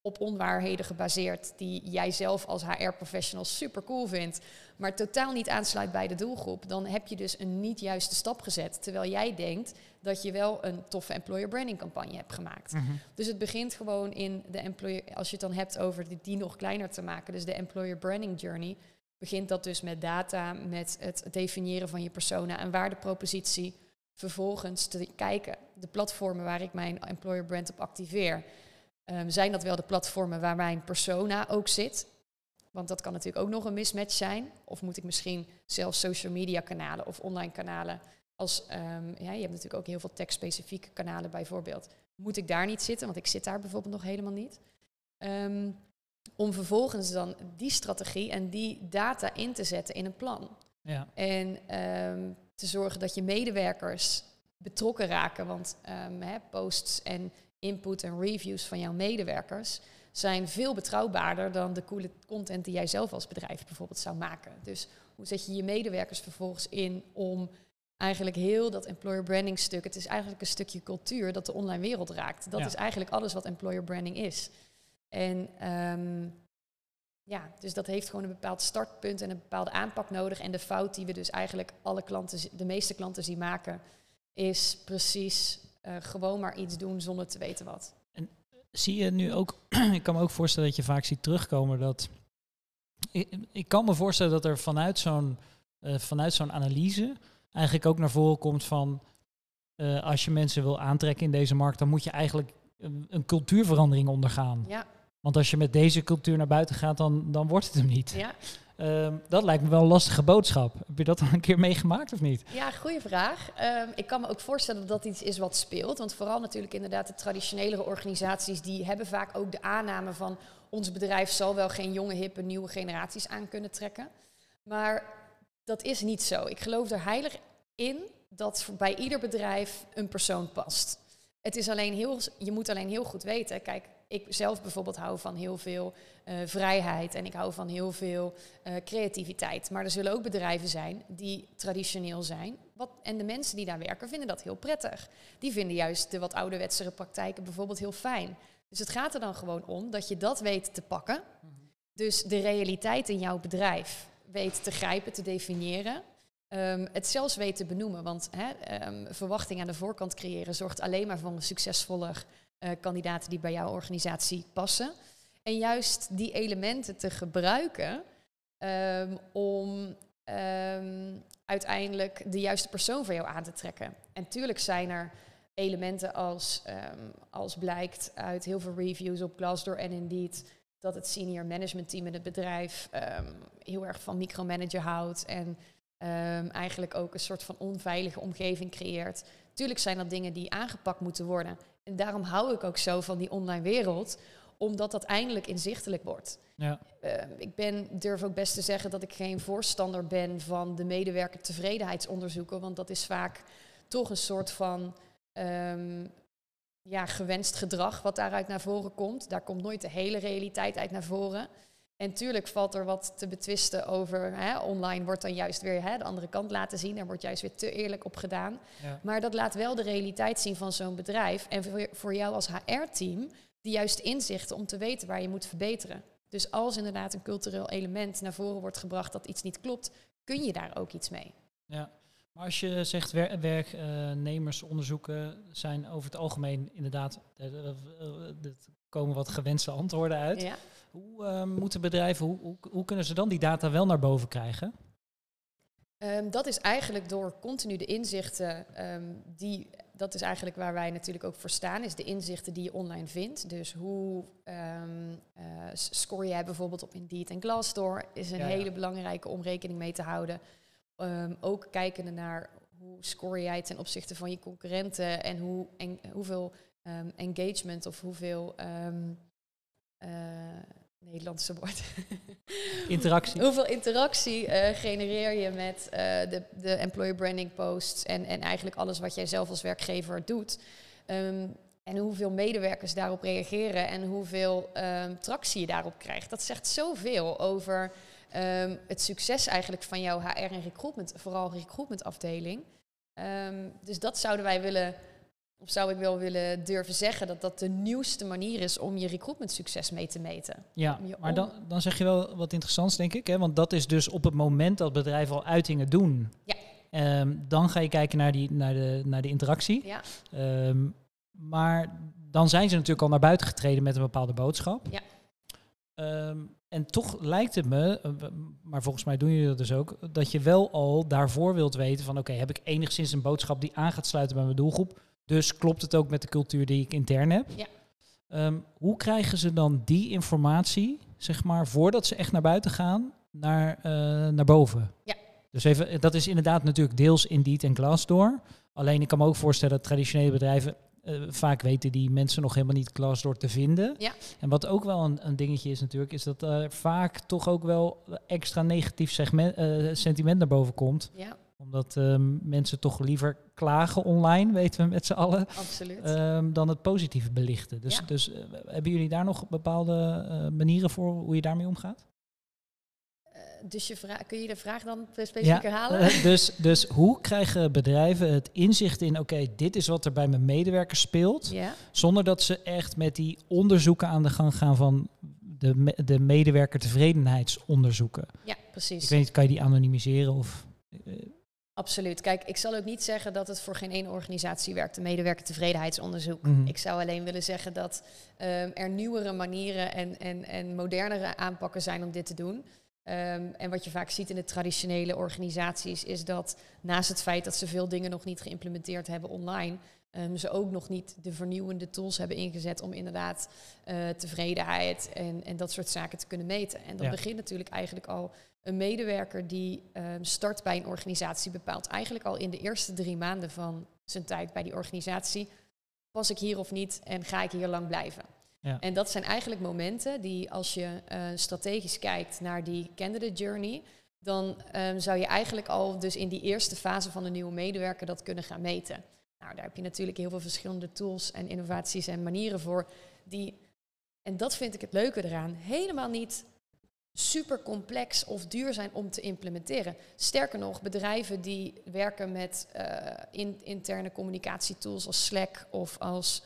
op onwaarheden gebaseerd, die jij zelf als HR-professional super cool vindt, maar totaal niet aansluit bij de doelgroep, dan heb je dus een niet juiste stap gezet. Terwijl jij denkt dat je wel een toffe employer branding campagne hebt gemaakt. Dus het begint gewoon in de employer, als je het dan hebt over die, die nog kleiner te maken, dus de employer branding journey, begint dat dus met data, met het definiëren van je persona en waardepropositie. Vervolgens te kijken, de platformen waar ik mijn employer brand op activeer, ehm, zijn dat wel de platformen waar mijn persona ook zit? Want dat kan natuurlijk ook nog een mismatch zijn. Of moet ik misschien zelf social media kanalen of online kanalen als, ehm, ja, je hebt natuurlijk ook heel veel tekstspecifieke kanalen bijvoorbeeld. Moet ik daar niet zitten? Want ik zit daar bijvoorbeeld nog helemaal niet. Ehm, om vervolgens dan die strategie en die data in te zetten in een plan. Ja, En te zorgen dat je medewerkers betrokken raken. Want hè, posts en input en reviews van jouw medewerkers zijn veel betrouwbaarder dan de coole content die jij zelf als bedrijf bijvoorbeeld zou maken. Dus hoe zet je je medewerkers vervolgens in om eigenlijk heel dat employer branding stuk, het is eigenlijk een stukje cultuur dat de online wereld raakt. Dat Ja. is eigenlijk alles wat employer branding is. En ehm, ja, dus dat heeft gewoon een bepaald startpunt en een bepaalde aanpak nodig. En de fout die we dus eigenlijk alle klanten, de meeste klanten zien maken, is precies eh, gewoon maar iets doen zonder te weten wat. zie je nu ook, ik kan me ook voorstellen dat je vaak ziet terugkomen dat. Ik, ik kan me voorstellen dat er vanuit zo'n eh, vanuit zo'n analyse eigenlijk ook naar voren komt van eh, als je mensen wil aantrekken in deze markt, dan moet je eigenlijk een, een cultuurverandering ondergaan. Ja, Want als je met deze cultuur naar buiten gaat, dan, dan wordt het hem niet. ja. Ehm, dat lijkt me wel een lastige boodschap. Heb je dat al een keer meegemaakt of niet? Ja, goede vraag. Ehm, ik kan me ook voorstellen dat dat iets is wat speelt. Want vooral natuurlijk inderdaad de traditionelere organisaties... die hebben vaak ook de aanname van... ons bedrijf zal wel geen jonge, hippe, nieuwe generaties aan kunnen trekken. Maar dat is niet zo. Ik geloof er heilig in dat bij ieder bedrijf een persoon past. Het is alleen heel, je moet alleen heel goed weten... Kijk, ik zelf bijvoorbeeld hou van heel veel eh, vrijheid... en ik hou van heel veel eh, creativiteit. Maar er zullen ook bedrijven zijn die traditioneel zijn. Wat, en de mensen die daar werken vinden dat heel prettig. Die vinden juist de wat ouderwetsere praktijken bijvoorbeeld heel fijn. Dus het gaat er dan gewoon om dat je dat weet te pakken. Dus de realiteit in jouw bedrijf weet te grijpen, te definiëren. Ehm, het zelfs weet te benoemen. Want ehm, verwachting aan de voorkant creëren zorgt alleen maar voor een succesvoller uh, kandidaten die bij jouw organisatie passen. En juist die elementen te gebruiken um, om uiteindelijk de juiste persoon voor jou aan te trekken. En natuurlijk zijn er elementen als, als blijkt uit heel veel reviews op Glassdoor en Indeed dat het senior management team in het bedrijf heel erg van micromanager houdt en eigenlijk ook een soort van onveilige omgeving creëert. Tuurlijk zijn dat dingen die aangepakt moeten worden. En daarom hou ik ook zo van die online wereld, omdat dat eindelijk inzichtelijk wordt. Ja. Uh, ik ben, durf ook best te zeggen dat ik geen voorstander ben van de medewerker tevredenheidsonderzoeken, want dat is vaak toch een soort van um, ja, gewenst gedrag wat daaruit naar voren komt. Daar komt nooit de hele realiteit uit naar voren. En tuurlijk valt er wat te betwisten over. Hè, online wordt dan juist weer hè, de andere kant laten zien. Er wordt juist weer te eerlijk op gedaan. Maar dat laat wel de realiteit zien van zo'n bedrijf. En voor, voor jou als HR-team, de juiste inzichten om te weten waar je moet verbeteren. Dus als inderdaad een cultureel element naar voren wordt gebracht dat iets niet klopt, kun je daar ook iets mee. Ja, maar als je zegt wer werknemersonderzoeken zijn over het algemeen inderdaad, er komen wat gewenste antwoorden uit. Ja. Hoe uh, moeten bedrijven, hoe, hoe, hoe, kunnen ze dan die data wel naar boven krijgen? Um, dat is eigenlijk door continu de inzichten, um, die, dat is eigenlijk waar wij natuurlijk ook voor staan, is de inzichten die je online vindt. Dus hoe um, uh, score jij bijvoorbeeld op Indeed en Glassdoor, is een hele belangrijke om rekening mee te houden. ook kijkende naar hoe score jij ten opzichte van je concurrenten en, hoe, en hoeveel engagement of hoeveel... Uh, Nederlandse woord. Interactie. Hoeveel interactie uh, genereer je met uh, de, de employer branding posts en, en eigenlijk alles wat jij zelf als werkgever doet. Um, en hoeveel medewerkers daarop reageren en hoeveel um, tractie je daarop krijgt. Dat zegt zoveel over um, het succes eigenlijk van jouw HR en recruitment, vooral recruitment afdeling. dus dat zouden wij willen of zou ik wel willen durven zeggen dat dat de nieuwste manier is om je recruitment succes mee te meten. Ja, maar dan, dan zeg je wel wat interessants, denk ik. Hè? Want dat is dus op het moment dat bedrijven al uitingen doen. Ja. Um, dan ga je kijken naar, die, naar, de, naar de interactie. Ja. Um, maar dan zijn ze natuurlijk al naar buiten getreden met een bepaalde boodschap. Ja. Um, en toch lijkt het me, eh, maar volgens mij doen jullie dat dus ook, dat je wel al daarvoor wilt weten van oké, heb ik enigszins een boodschap die aan gaat sluiten bij mijn doelgroep? Dus klopt het ook met de cultuur die ik intern heb? Ja. Um, hoe krijgen ze dan die informatie, zeg maar, voordat ze echt naar buiten gaan, naar, uh, naar boven? Ja. Dus even, dat is inderdaad natuurlijk deels Indeed en Glassdoor. Alleen ik kan me ook voorstellen dat traditionele bedrijven uh, vaak weten die mensen nog helemaal niet Glassdoor te vinden. Ja. En wat ook wel een, een dingetje is natuurlijk, is dat er vaak toch ook wel extra negatief segment, uh, sentiment naar boven komt. Ja omdat um, mensen toch liever klagen online, weten we met z'n allen. Absoluut. Um, dan het positieve belichten. Dus, dus uh, hebben jullie daar nog bepaalde uh, manieren voor hoe je daarmee omgaat? Uh, dus je kun je de vraag dan specifiek ja, herhalen? dus, dus hoe krijgen bedrijven het inzicht in, oké, dit is wat er bij mijn medewerkers speelt, ja. zonder dat ze echt met die onderzoeken aan de gang gaan van de, de medewerker tevredenheidsonderzoeken? Ja, precies. Ik weet niet, kan je die anonimiseren of... Absoluut. Kijk, ik zal ook niet zeggen dat het voor geen één organisatie werkt, de medewerker tevredenheidsonderzoek. Mhm. Ik zou alleen willen zeggen dat um, er nieuwere manieren en, en, en modernere aanpakken zijn om dit te doen. Um, en wat je vaak ziet in de traditionele organisaties is dat naast het feit dat ze veel dingen nog niet geïmplementeerd hebben online, um, ze ook nog niet de vernieuwende tools hebben ingezet om inderdaad uh, tevredenheid en, en dat soort zaken te kunnen meten. En dat begint natuurlijk eigenlijk al een medewerker die um, start bij een organisatie bepaalt eigenlijk al in de eerste drie maanden van zijn tijd bij die organisatie, pas ik hier of niet en ga ik hier lang blijven. Ja. En dat zijn eigenlijk momenten die als je uh, strategisch kijkt naar die candidate journey, dan um, zou je eigenlijk al dus in die eerste fase van een nieuwe medewerker dat kunnen gaan meten. Nou, daar heb je natuurlijk heel veel verschillende tools en innovaties en manieren voor die, en dat vind ik het leuke eraan, helemaal niet super complex of duur zijn om te implementeren. Sterker nog, bedrijven die werken met uh, in, interne communicatietools als Slack of als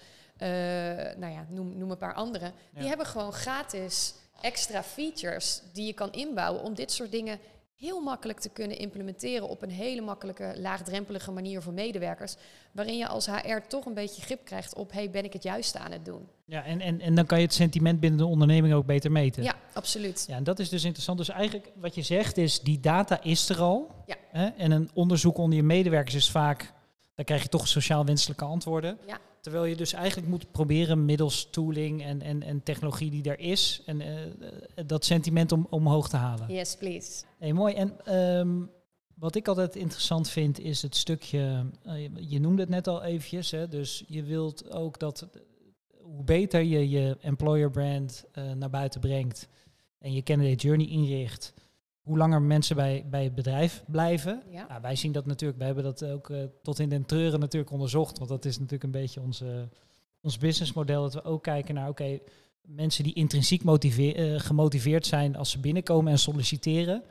nou ja, noem, noem een paar andere. Die hebben gewoon gratis extra features die je kan inbouwen om dit soort dingen heel makkelijk te kunnen implementeren op een hele makkelijke, laagdrempelige manier voor medewerkers. Waarin je als HR toch een beetje grip krijgt op, hey, ben ik het juist aan het doen? Ja, en, en, en dan kan je het sentiment binnen de onderneming ook beter meten. Ja, absoluut. Ja, en dat is dus interessant. Dus eigenlijk wat je zegt is, die data is er al. Ja. Hè? En een onderzoek onder je medewerkers is vaak, dan krijg je toch sociaal wenselijke antwoorden. Ja. Terwijl je dus eigenlijk moet proberen middels tooling en, en, en technologie die er is, en, uh, dat sentiment om, omhoog te halen. Yes, please. Hey, mooi. En um, wat ik altijd interessant vind is het stukje, uh, je noemde het net al eventjes, hè, dus je wilt ook dat hoe beter je je employer brand uh, naar buiten brengt en je candidate journey inricht, hoe langer mensen bij, bij het bedrijf blijven. Ja. Nou, wij zien dat natuurlijk, wij hebben dat ook uh, tot in den treuren natuurlijk onderzocht, want dat is natuurlijk een beetje onze, ons businessmodel, dat we ook kijken naar, oké, mensen die intrinsiek uh, gemotiveerd zijn als ze binnenkomen en solliciteren.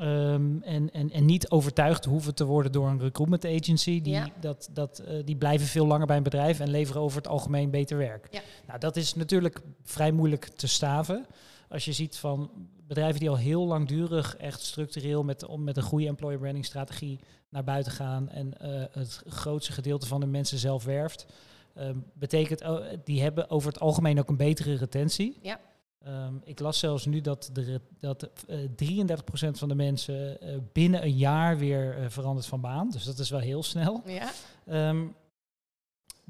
Um, en, en, en niet overtuigd hoeven te worden door een recruitment agency. Die, ja. dat, dat, uh, die blijven veel langer bij een bedrijf en leveren over het algemeen beter werk. Ja. Nou, dat is natuurlijk vrij moeilijk te staven. Als je ziet van bedrijven die al heel langdurig echt structureel met, om met een goede employer branding strategie naar buiten gaan en uh, het grootste gedeelte van de mensen zelf werft, uh, betekent uh, die hebben over het algemeen ook een betere retentie. Ja. Um, ik las zelfs nu dat, de, dat uh, 33% van de mensen uh, binnen een jaar weer verandert van baan. Dus dat is wel heel snel. Ja. Um,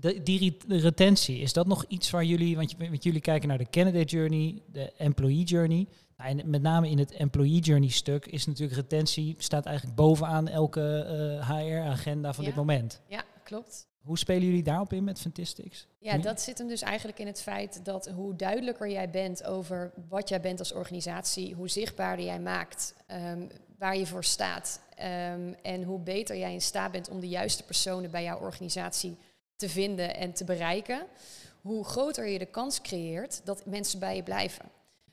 de, die retentie, is dat nog iets waar jullie, want, want jullie kijken naar de candidate journey, de employee journey. Nou, en met name in het employee journey stuk is natuurlijk retentie, staat eigenlijk bovenaan elke HR-agenda van ja. dit moment. Ja, klopt. Hoe spelen jullie daarop in met Fantastics? Ja, dat zit hem dus eigenlijk in het feit dat hoe duidelijker jij bent over wat jij bent als organisatie, hoe zichtbaarder jij maakt, um, waar je voor staat. Um, en hoe beter jij in staat bent om de juiste personen bij jouw organisatie te vinden en te bereiken, hoe groter je de kans creëert dat mensen bij je blijven.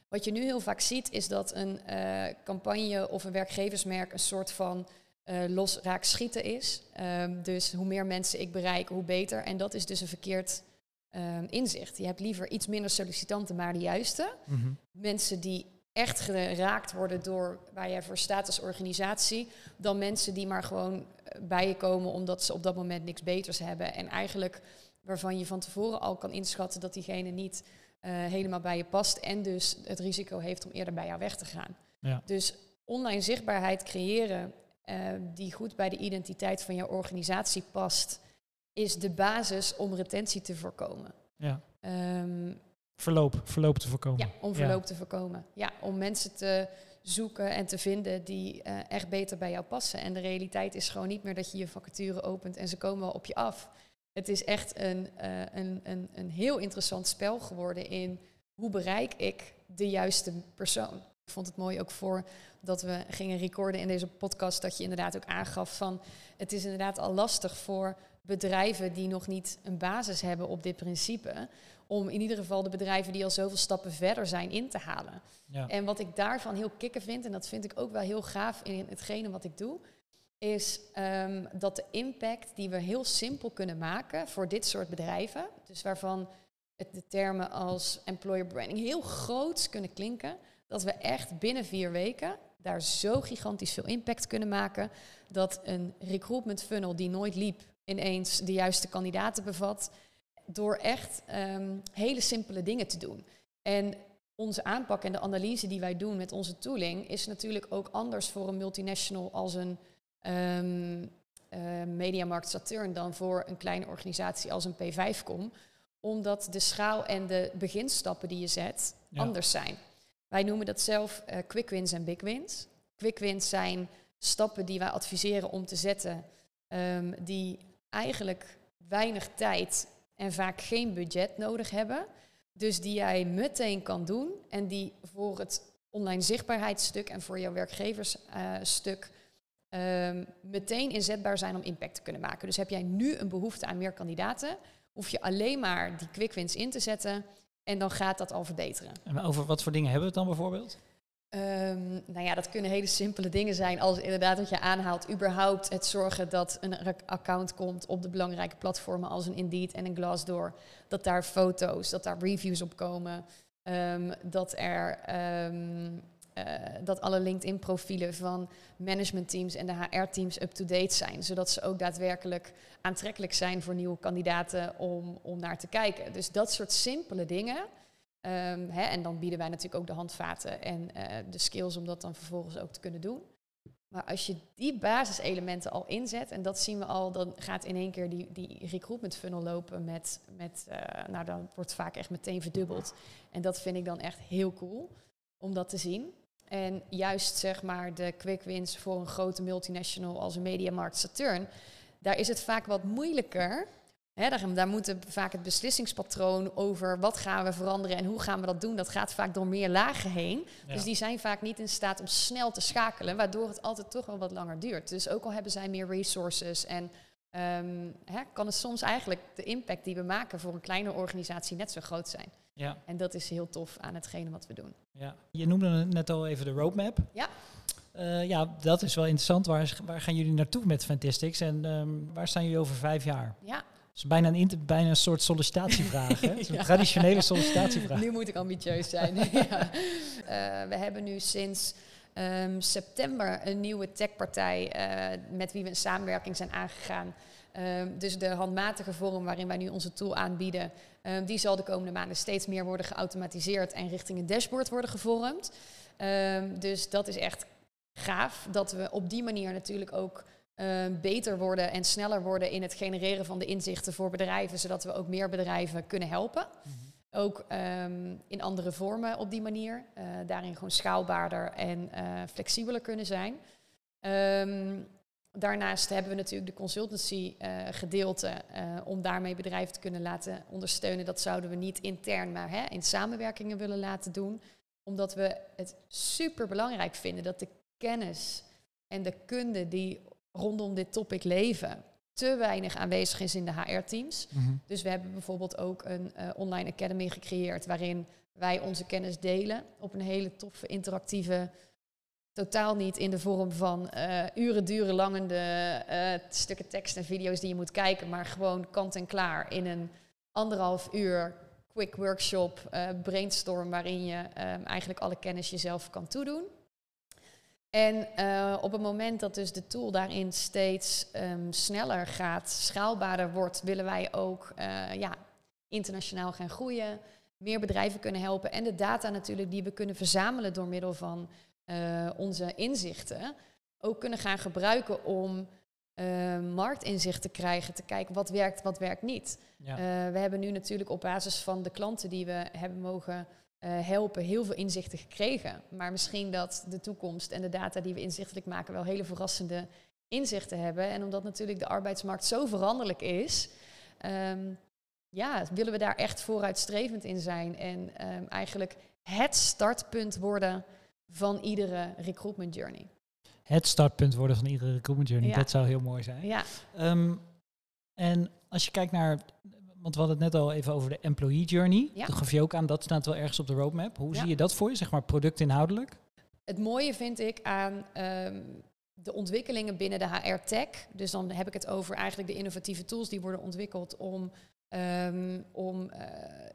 Wat je nu heel vaak ziet is dat een uh, campagne of een werkgeversmerk een soort van uh, los raak schieten is. Um, dus hoe meer mensen ik bereik, hoe beter. En dat is dus een verkeerd um, inzicht. Je hebt liever iets minder sollicitanten, maar de juiste. Mm -hmm. Mensen die echt geraakt worden door waar jij voor staat als organisatie, dan mensen die maar gewoon bij je komen omdat ze op dat moment niks beters hebben. En eigenlijk waarvan je van tevoren al kan inschatten dat diegene niet uh, helemaal bij je past en dus het risico heeft om eerder bij jou weg te gaan. Ja. Dus online zichtbaarheid creëren uh, die goed bij de identiteit van jouw organisatie past, is de basis om retentie te voorkomen. Ja. Um, verloop, verloop te voorkomen. Ja, om verloop ja. te voorkomen. Ja, om mensen te zoeken en te vinden die uh, echt beter bij jou passen. En de realiteit is gewoon niet meer dat je je vacature opent en ze komen wel op je af. Het is echt een, uh, een, een, een heel interessant spel geworden in hoe bereik ik de juiste persoon. Ik vond het mooi ook voor dat we gingen recorden in deze podcast, dat je inderdaad ook aangaf van het is inderdaad al lastig voor bedrijven die nog niet een basis hebben op dit principe, om in ieder geval de bedrijven die al zoveel stappen verder zijn in te halen. Ja. En wat ik daarvan heel kicken vind, en dat vind ik ook wel heel gaaf in hetgene wat ik doe, is um, dat de impact die we heel simpel kunnen maken voor dit soort bedrijven, dus waarvan het de termen als employer branding heel groot kunnen klinken, dat we echt binnen vier weken daar zo gigantisch veel impact kunnen maken dat een recruitment funnel die nooit liep ineens de juiste kandidaten bevat door echt um, hele simpele dingen te doen. En onze aanpak en de analyse die wij doen met onze tooling is natuurlijk ook anders voor een multinational als een um, uh, Mediamarkt Saturn dan voor een kleine organisatie als een P5com. Omdat de schaal en de beginstappen die je zet ja. anders zijn. Wij noemen dat zelf uh, quick wins en big wins. Quick wins zijn stappen die wij adviseren om te zetten, um, die eigenlijk weinig tijd en vaak geen budget nodig hebben. Dus die jij meteen kan doen en die voor het online zichtbaarheidsstuk en voor jouw werkgeversstuk uh, um, meteen inzetbaar zijn om impact te kunnen maken. Dus heb jij nu een behoefte aan meer kandidaten, hoef je alleen maar die quick wins in te zetten en dan gaat dat al verbeteren. En over wat voor dingen hebben we het dan bijvoorbeeld? Ehm, nou ja, dat kunnen hele simpele dingen zijn als inderdaad wat je aanhaalt. Überhaupt het zorgen dat een account komt op de belangrijke platformen als een Indeed en een Glassdoor. Dat daar foto's, dat daar reviews op komen. Ehm, dat er ehm, eh, dat alle LinkedIn-profielen van managementteams en de HR-teams up-to-date zijn. Zodat ze ook daadwerkelijk aantrekkelijk zijn voor nieuwe kandidaten om, om naar te kijken. Dus dat soort simpele dingen. Ehm, hè, en dan bieden wij natuurlijk ook de handvaten en uh, de skills om dat dan vervolgens ook te kunnen doen. Maar als je die basiselementen al inzet, en dat zien we al, dan gaat in één keer die, die recruitment funnel lopen met, met uh, nou dan wordt vaak echt meteen verdubbeld. En dat vind ik dan echt heel cool om dat te zien. En juist zeg maar de quick wins voor een grote multinational als een Mediamarkt Saturn, daar is het vaak wat moeilijker. Daar, daar moet vaak het beslissingspatroon over wat gaan we veranderen en hoe gaan we dat doen, dat gaat vaak door meer lagen heen. Dus die zijn vaak niet in staat om snel te schakelen, waardoor het altijd toch wel wat langer duurt. Dus ook al hebben zij meer resources en um, hè, kan het soms eigenlijk de impact die we maken voor een kleine organisatie net zo groot zijn. Ja. En dat is heel tof aan hetgene wat we doen. Ja. Je noemde net al even de roadmap. Ja. Uh, ja, dat is wel interessant. Waar, waar gaan jullie naartoe met Fantastics en um, waar staan jullie over vijf jaar? Ja. Is bijna een, bijna een soort sollicitatievraag. Hè? een traditionele sollicitatievraag. Nu moet ik ambitieus zijn. ja. uh, we hebben nu sinds um, september een nieuwe techpartij uh, met wie we een samenwerking zijn aangegaan. Um, dus de handmatige vorm waarin wij nu onze tool aanbieden, um, die zal de komende maanden steeds meer worden geautomatiseerd en richting een dashboard worden gevormd. Dus dat is echt gaaf dat we op die manier natuurlijk ook beter worden en sneller worden in het genereren van de inzichten voor bedrijven, zodat we ook meer bedrijven kunnen helpen. Mm -hmm. Ook in andere vormen op die manier. Uh, daarin gewoon schaalbaarder en uh, flexibeler kunnen zijn. Daarnaast hebben we natuurlijk de consultancy uh, gedeelte om daarmee bedrijven te kunnen laten ondersteunen. Dat zouden we niet intern, maar hè, in samenwerkingen willen laten doen. Omdat we het super belangrijk vinden dat de kennis en de kunde die rondom dit topic leven, te weinig aanwezig is in de HR-teams. Mm -hmm. Dus we hebben bijvoorbeeld ook een uh, online academy gecreëerd waarin wij onze kennis delen op een hele toffe, interactieve totaal niet in de vorm van uh, uren duren langende uh, stukken tekst en video's die je moet kijken, maar gewoon kant en klaar in een anderhalf uur quick workshop, brainstorm, waarin je um, eigenlijk alle kennis jezelf kan toedoen. En op het moment dat dus de tool daarin steeds um, sneller gaat, schaalbaarder wordt, willen wij ook ja, internationaal gaan groeien, meer bedrijven kunnen helpen en de data natuurlijk die we kunnen verzamelen door middel van uh, onze inzichten ook kunnen gaan gebruiken om marktinzicht te krijgen, te kijken wat werkt, wat werkt niet. Ja. We hebben nu natuurlijk op basis van de klanten die we hebben mogen helpen heel veel inzichten gekregen. Maar misschien dat de toekomst en de data die we inzichtelijk maken wel hele verrassende inzichten hebben. En omdat natuurlijk de arbeidsmarkt zo veranderlijk is, um, ja, willen we daar echt vooruitstrevend in zijn en um, eigenlijk het startpunt worden van iedere recruitment journey. Het startpunt worden van iedere recruitment journey, Ja. dat zou heel mooi zijn. Ja, Ehm, en als je kijkt naar, want we hadden het net al even over de employee journey. Ja. Toen gaf je ook aan, dat staat wel ergens op de roadmap. Hoe Ja. zie je dat voor je, zeg maar productinhoudelijk? het mooie vind ik aan ehm, de ontwikkelingen binnen de HR-tech. Dus dan heb ik het over eigenlijk de innovatieve tools die worden ontwikkeld om, ehm, om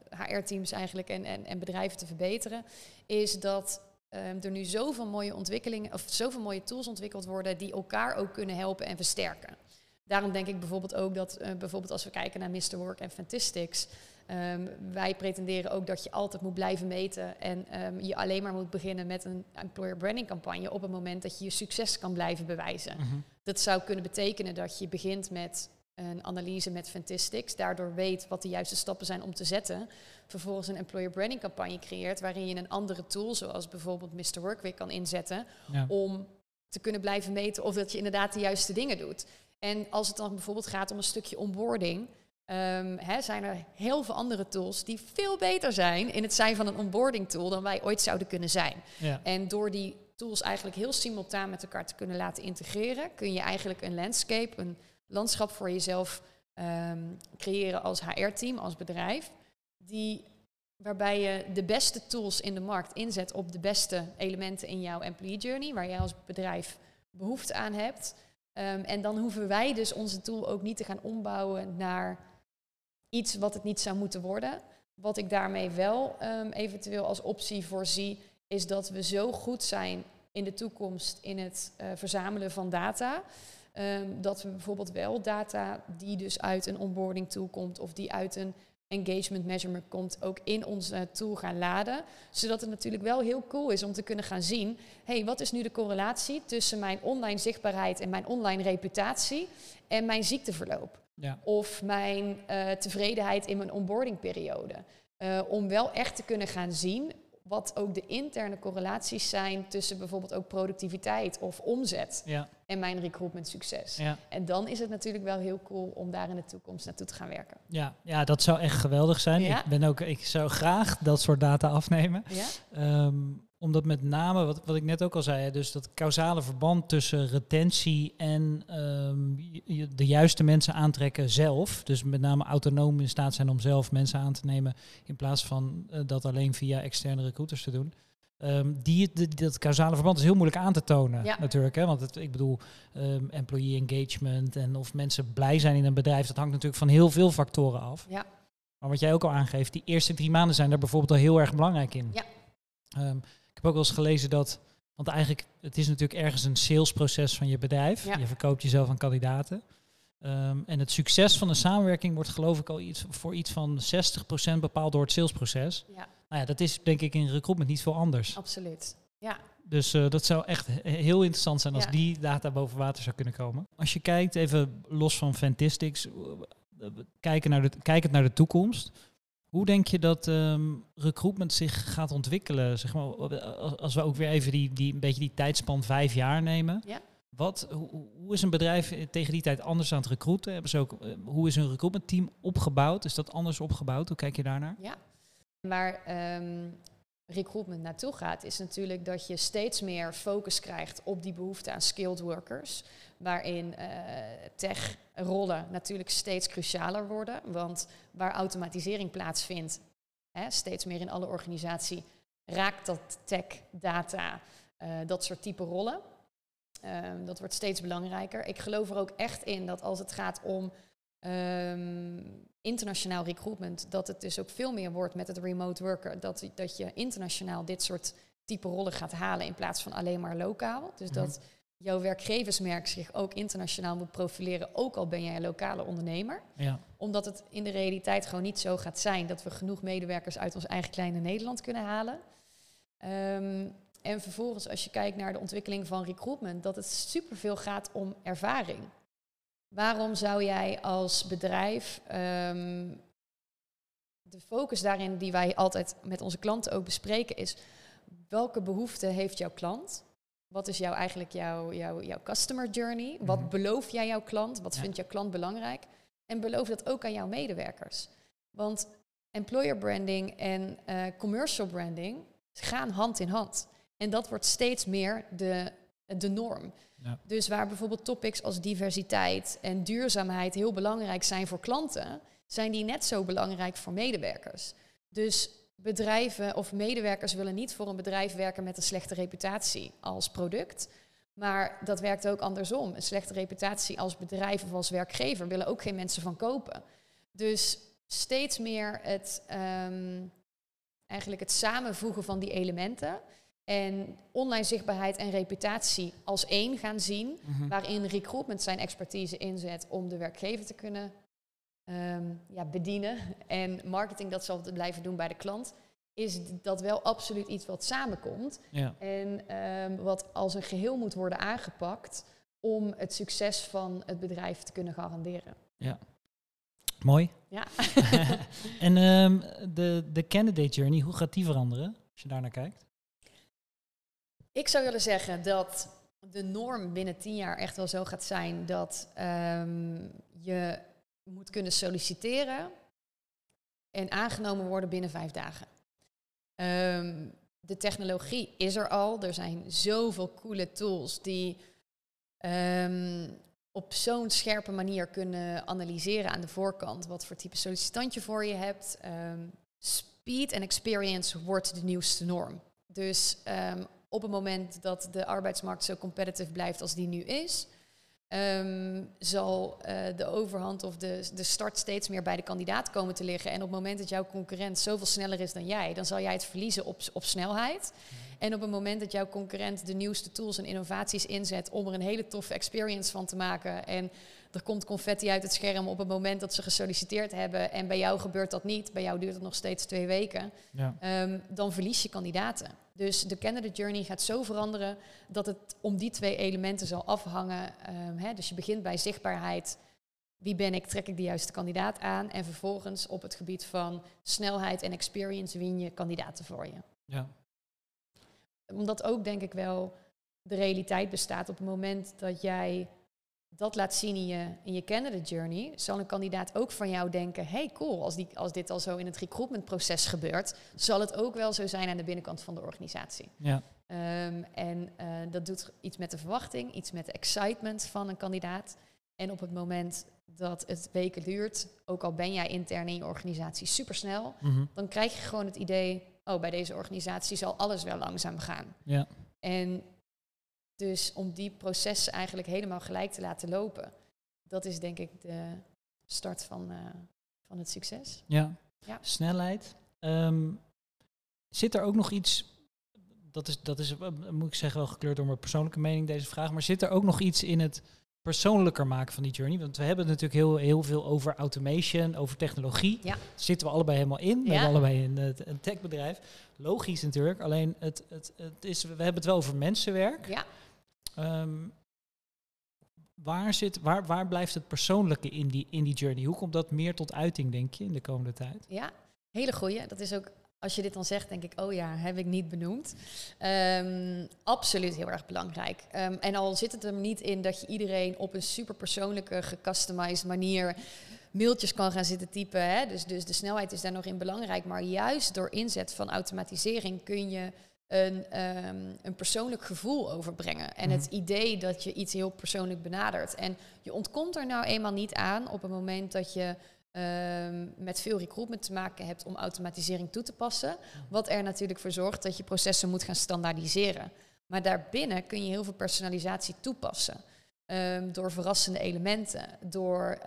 HR-teams eigenlijk en, en, en bedrijven te verbeteren. Is dat ehm, er nu zoveel mooie ontwikkelingen of zoveel mooie tools ontwikkeld worden die elkaar ook kunnen helpen en versterken. Daarom denk ik bijvoorbeeld ook dat, eh, bijvoorbeeld als we kijken naar Mr. Work en Fantastics, ehm, wij pretenderen ook dat je altijd moet blijven meten en ehm, je alleen maar moet beginnen met een employer branding campagne op het moment dat je je succes kan blijven bewijzen. Dat zou kunnen betekenen dat je begint met een analyse met Fantastics, daardoor weet wat de juiste stappen zijn om te zetten. Vervolgens een employer branding campagne creëert waarin je een andere tool, zoals bijvoorbeeld Mr. Work weer kan inzetten, Ja. om te kunnen blijven meten of dat je inderdaad de juiste dingen doet. En als het dan bijvoorbeeld gaat om een stukje onboarding, ehm, hè, zijn er heel veel andere tools die veel beter zijn in het zijn van een onboarding tool dan wij ooit zouden kunnen zijn. Ja. En door die tools eigenlijk heel simultaan met elkaar te kunnen laten integreren, kun je eigenlijk een landscape, een landschap voor jezelf ehm, creëren als HR-team, als bedrijf, die waarbij je de beste tools in de markt inzet op de beste elementen in jouw employee journey, waar jij als bedrijf behoefte aan hebt. Ehm, en dan hoeven wij dus onze tool ook niet te gaan ombouwen naar iets wat het niet zou moeten worden. Wat ik daarmee wel um, eventueel als optie voorzie, is dat we zo goed zijn in de toekomst in het uh, verzamelen van data. Um, dat we bijvoorbeeld wel data die dus uit een onboarding tool komt of die uit een engagement measurement komt, ook in onze tool gaan laden. Zodat het natuurlijk wel heel cool is om te kunnen gaan zien, hey, wat is nu de correlatie tussen mijn online zichtbaarheid en mijn online reputatie en mijn ziekteverloop? Ja. Of mijn uh, tevredenheid in mijn onboardingperiode. Uh, om wel echt te kunnen gaan zien wat ook de interne correlaties zijn tussen bijvoorbeeld ook productiviteit of omzet ja. En mijn recruitment succes. Ja. En dan is het natuurlijk wel heel cool om daar in de toekomst naartoe te gaan werken. Ja, ja dat zou echt geweldig zijn. Ik, ben ook, ik zou graag dat soort data afnemen. Ja? Um, omdat met name, wat, wat ik net ook al zei, dus dat causale verband tussen retentie en um, de juiste mensen aantrekken zelf. Dus met name autonoom in staat zijn om zelf mensen aan te nemen in plaats van uh, dat alleen via externe recruiters te doen. Um, die, die, dat causale verband is heel moeilijk aan te tonen ja. natuurlijk. Hè? Want het, ik bedoel, um, employee engagement en of mensen blij zijn in een bedrijf, dat hangt natuurlijk van heel veel factoren af. Ja. Maar wat jij ook al aangeeft, die eerste drie maanden zijn daar bijvoorbeeld al heel erg belangrijk in. Ja. Um, ik heb ook wel eens gelezen dat, want eigenlijk, het is natuurlijk ergens een salesproces van je bedrijf. Je verkoopt jezelf aan kandidaten. Um, en het succes van de samenwerking wordt geloof ik al iets, voor iets van 60% bepaald door het salesproces. Ja. Nou ja, dat is denk ik in recruitment niet veel anders. Absoluut. Ja. Dus uh, dat zou echt heel interessant zijn als die data boven water zou kunnen komen. Als je kijkt, even los van Fantastics, uh, kijken naar de, kijkend naar de toekomst. Hoe denk je dat um, recruitment zich gaat ontwikkelen? Zeg maar, als we ook weer even die, die, een beetje die tijdspan vijf jaar nemen. Ja. Wat, hoe, is een bedrijf tegen die tijd anders aan het recruiten? Hebben ze ook, eh, hoe is een recruitment team opgebouwd? Is dat anders opgebouwd? Hoe kijk je daarnaar? Ja, maar um, recruitment naartoe gaat, is natuurlijk dat je steeds meer focus krijgt op die behoefte aan skilled workers. Waarin uh, tech-rollen natuurlijk steeds crucialer worden. Want waar automatisering plaatsvindt, hè, steeds meer in alle organisatie, raakt dat tech, data, uh, dat soort type rollen. Um, dat wordt steeds belangrijker. Ik geloof er ook echt in dat als het gaat om um, internationaal recruitment, dat het dus ook veel meer wordt met het remote worker. Dat, dat je internationaal dit soort type rollen gaat halen in plaats van alleen maar lokaal. Dus dat mhm. jouw werkgeversmerk zich ook internationaal moet profileren, ook al ben jij een lokale ondernemer. Ja. Omdat het in de realiteit gewoon niet zo gaat zijn dat we genoeg medewerkers uit ons eigen kleine Nederland kunnen halen. Um, en vervolgens, als je kijkt naar de ontwikkeling van recruitment, dat het superveel gaat om ervaring. Waarom zou jij als bedrijf um, de focus daarin die wij altijd met onze klanten ook bespreken is, welke behoeften heeft jouw klant? Wat is jouw, eigenlijk jouw, jouw, jouw customer journey? Wat mhm. beloof jij jouw klant? Wat vindt jouw klant belangrijk? En beloof dat ook aan jouw medewerkers. Want employer branding en uh, commercial branding gaan hand in hand. En dat wordt steeds meer de, de norm. Ja. Dus waar bijvoorbeeld topics als diversiteit en duurzaamheid heel belangrijk zijn voor klanten, zijn die net zo belangrijk voor medewerkers. Dus bedrijven of medewerkers willen niet voor een bedrijf werken met een slechte reputatie als product. Maar dat werkt ook andersom. Een slechte reputatie als bedrijf of als werkgever willen ook geen mensen van kopen. Dus steeds meer het, um, eigenlijk het samenvoegen van die elementen. En online zichtbaarheid en reputatie als één gaan zien, mhm. waarin recruitment zijn expertise inzet om de werkgever te kunnen um, ja, bedienen en marketing dat zal blijven doen bij de klant, is dat wel absoluut iets wat samenkomt ja. en um, wat als een geheel moet worden aangepakt om het succes van het bedrijf te kunnen garanderen. Ja. Mooi. Ja. en um, de, de candidate journey, hoe gaat die veranderen als je daar naar kijkt? Ik zou willen zeggen dat de norm binnen tien jaar echt wel zo gaat zijn dat um, je moet kunnen solliciteren en aangenomen worden binnen vijf dagen. Um, de technologie is er al. Er zijn zoveel coole tools die um, op zo'n scherpe manier kunnen analyseren aan de voorkant wat voor type sollicitant je voor je hebt. speed en experience wordt de nieuwste norm. Dus ehm, op het moment dat de arbeidsmarkt zo competitive blijft als die nu is, ehm, zal uh, de overhand of de, de start steeds meer bij de kandidaat komen te liggen. En op het moment dat jouw concurrent zoveel sneller is dan jij, dan zal jij het verliezen op, op snelheid. En op het moment dat jouw concurrent de nieuwste tools en innovaties inzet om er een hele toffe experience van te maken. En er komt confetti uit het scherm op het moment dat ze gesolliciteerd hebben. En bij jou gebeurt dat niet. Bij jou duurt het nog steeds twee weken. Ja. Ehm, dan verlies je kandidaten. Dus de candidate journey gaat zo veranderen dat het om die twee elementen zal afhangen. Um, hè, dus je begint bij zichtbaarheid. Wie ben ik? Trek ik de juiste kandidaat aan? En vervolgens op het gebied van snelheid en experience win je kandidaten voor je. Ja. Omdat ook denk ik wel de realiteit bestaat op het moment dat jij dat laat zien in je, in je candidate journey, zal een kandidaat ook van jou denken: hey, cool, als, die, als dit al zo in het recruitmentproces gebeurt, zal het ook wel zo zijn aan de binnenkant van de organisatie. Ja. Um, en uh, dat doet iets met de verwachting, iets met de excitement van een kandidaat. En op het moment dat het weken duurt, ook al ben jij intern in je organisatie supersnel, mm dan krijg je gewoon het idee: oh, bij deze organisatie zal alles wel langzaam gaan. Ja. En dus om die processen eigenlijk helemaal gelijk te laten lopen, dat is denk ik de start van, uh, van het succes. Ja, ja. snelheid. Um, zit er ook nog iets, dat is, dat is, eh, moet ik zeggen, wel gekleurd door mijn persoonlijke mening deze vraag, maar zit er ook nog iets in het persoonlijker maken van die journey? Want we hebben het natuurlijk heel, heel veel over automation, over technologie. Ja. zitten we allebei helemaal in. We ja. hebben allebei een, een techbedrijf. Logisch natuurlijk, alleen het, het, het is, we hebben het wel over mensenwerk. Ja. Um, waar, zit, waar, waar blijft het persoonlijke in die, in die journey? Hoe komt dat meer tot uiting, denk je, in de komende tijd? Ja, hele goeie. Dat is ook, als je dit dan zegt, denk ik, oh ja, heb ik niet benoemd. Um, absoluut heel erg belangrijk. Um, en al zit het er niet in dat je iedereen op een super persoonlijke, gecustomized manier mailtjes kan gaan zitten typen. Hè? Dus, dus de snelheid is daar nog in belangrijk. Maar juist door inzet van automatisering kun je een, ehm, een persoonlijk gevoel overbrengen. En het mhm. idee dat je iets heel persoonlijk benadert. En je ontkomt er nou eenmaal niet aan op het moment dat je ehm, met veel recruitment te maken hebt om automatisering toe te passen. Wat er natuurlijk voor zorgt dat je processen moet gaan standaardiseren. Maar daarbinnen kun je heel veel personalisatie toepassen. Um, door verrassende elementen, door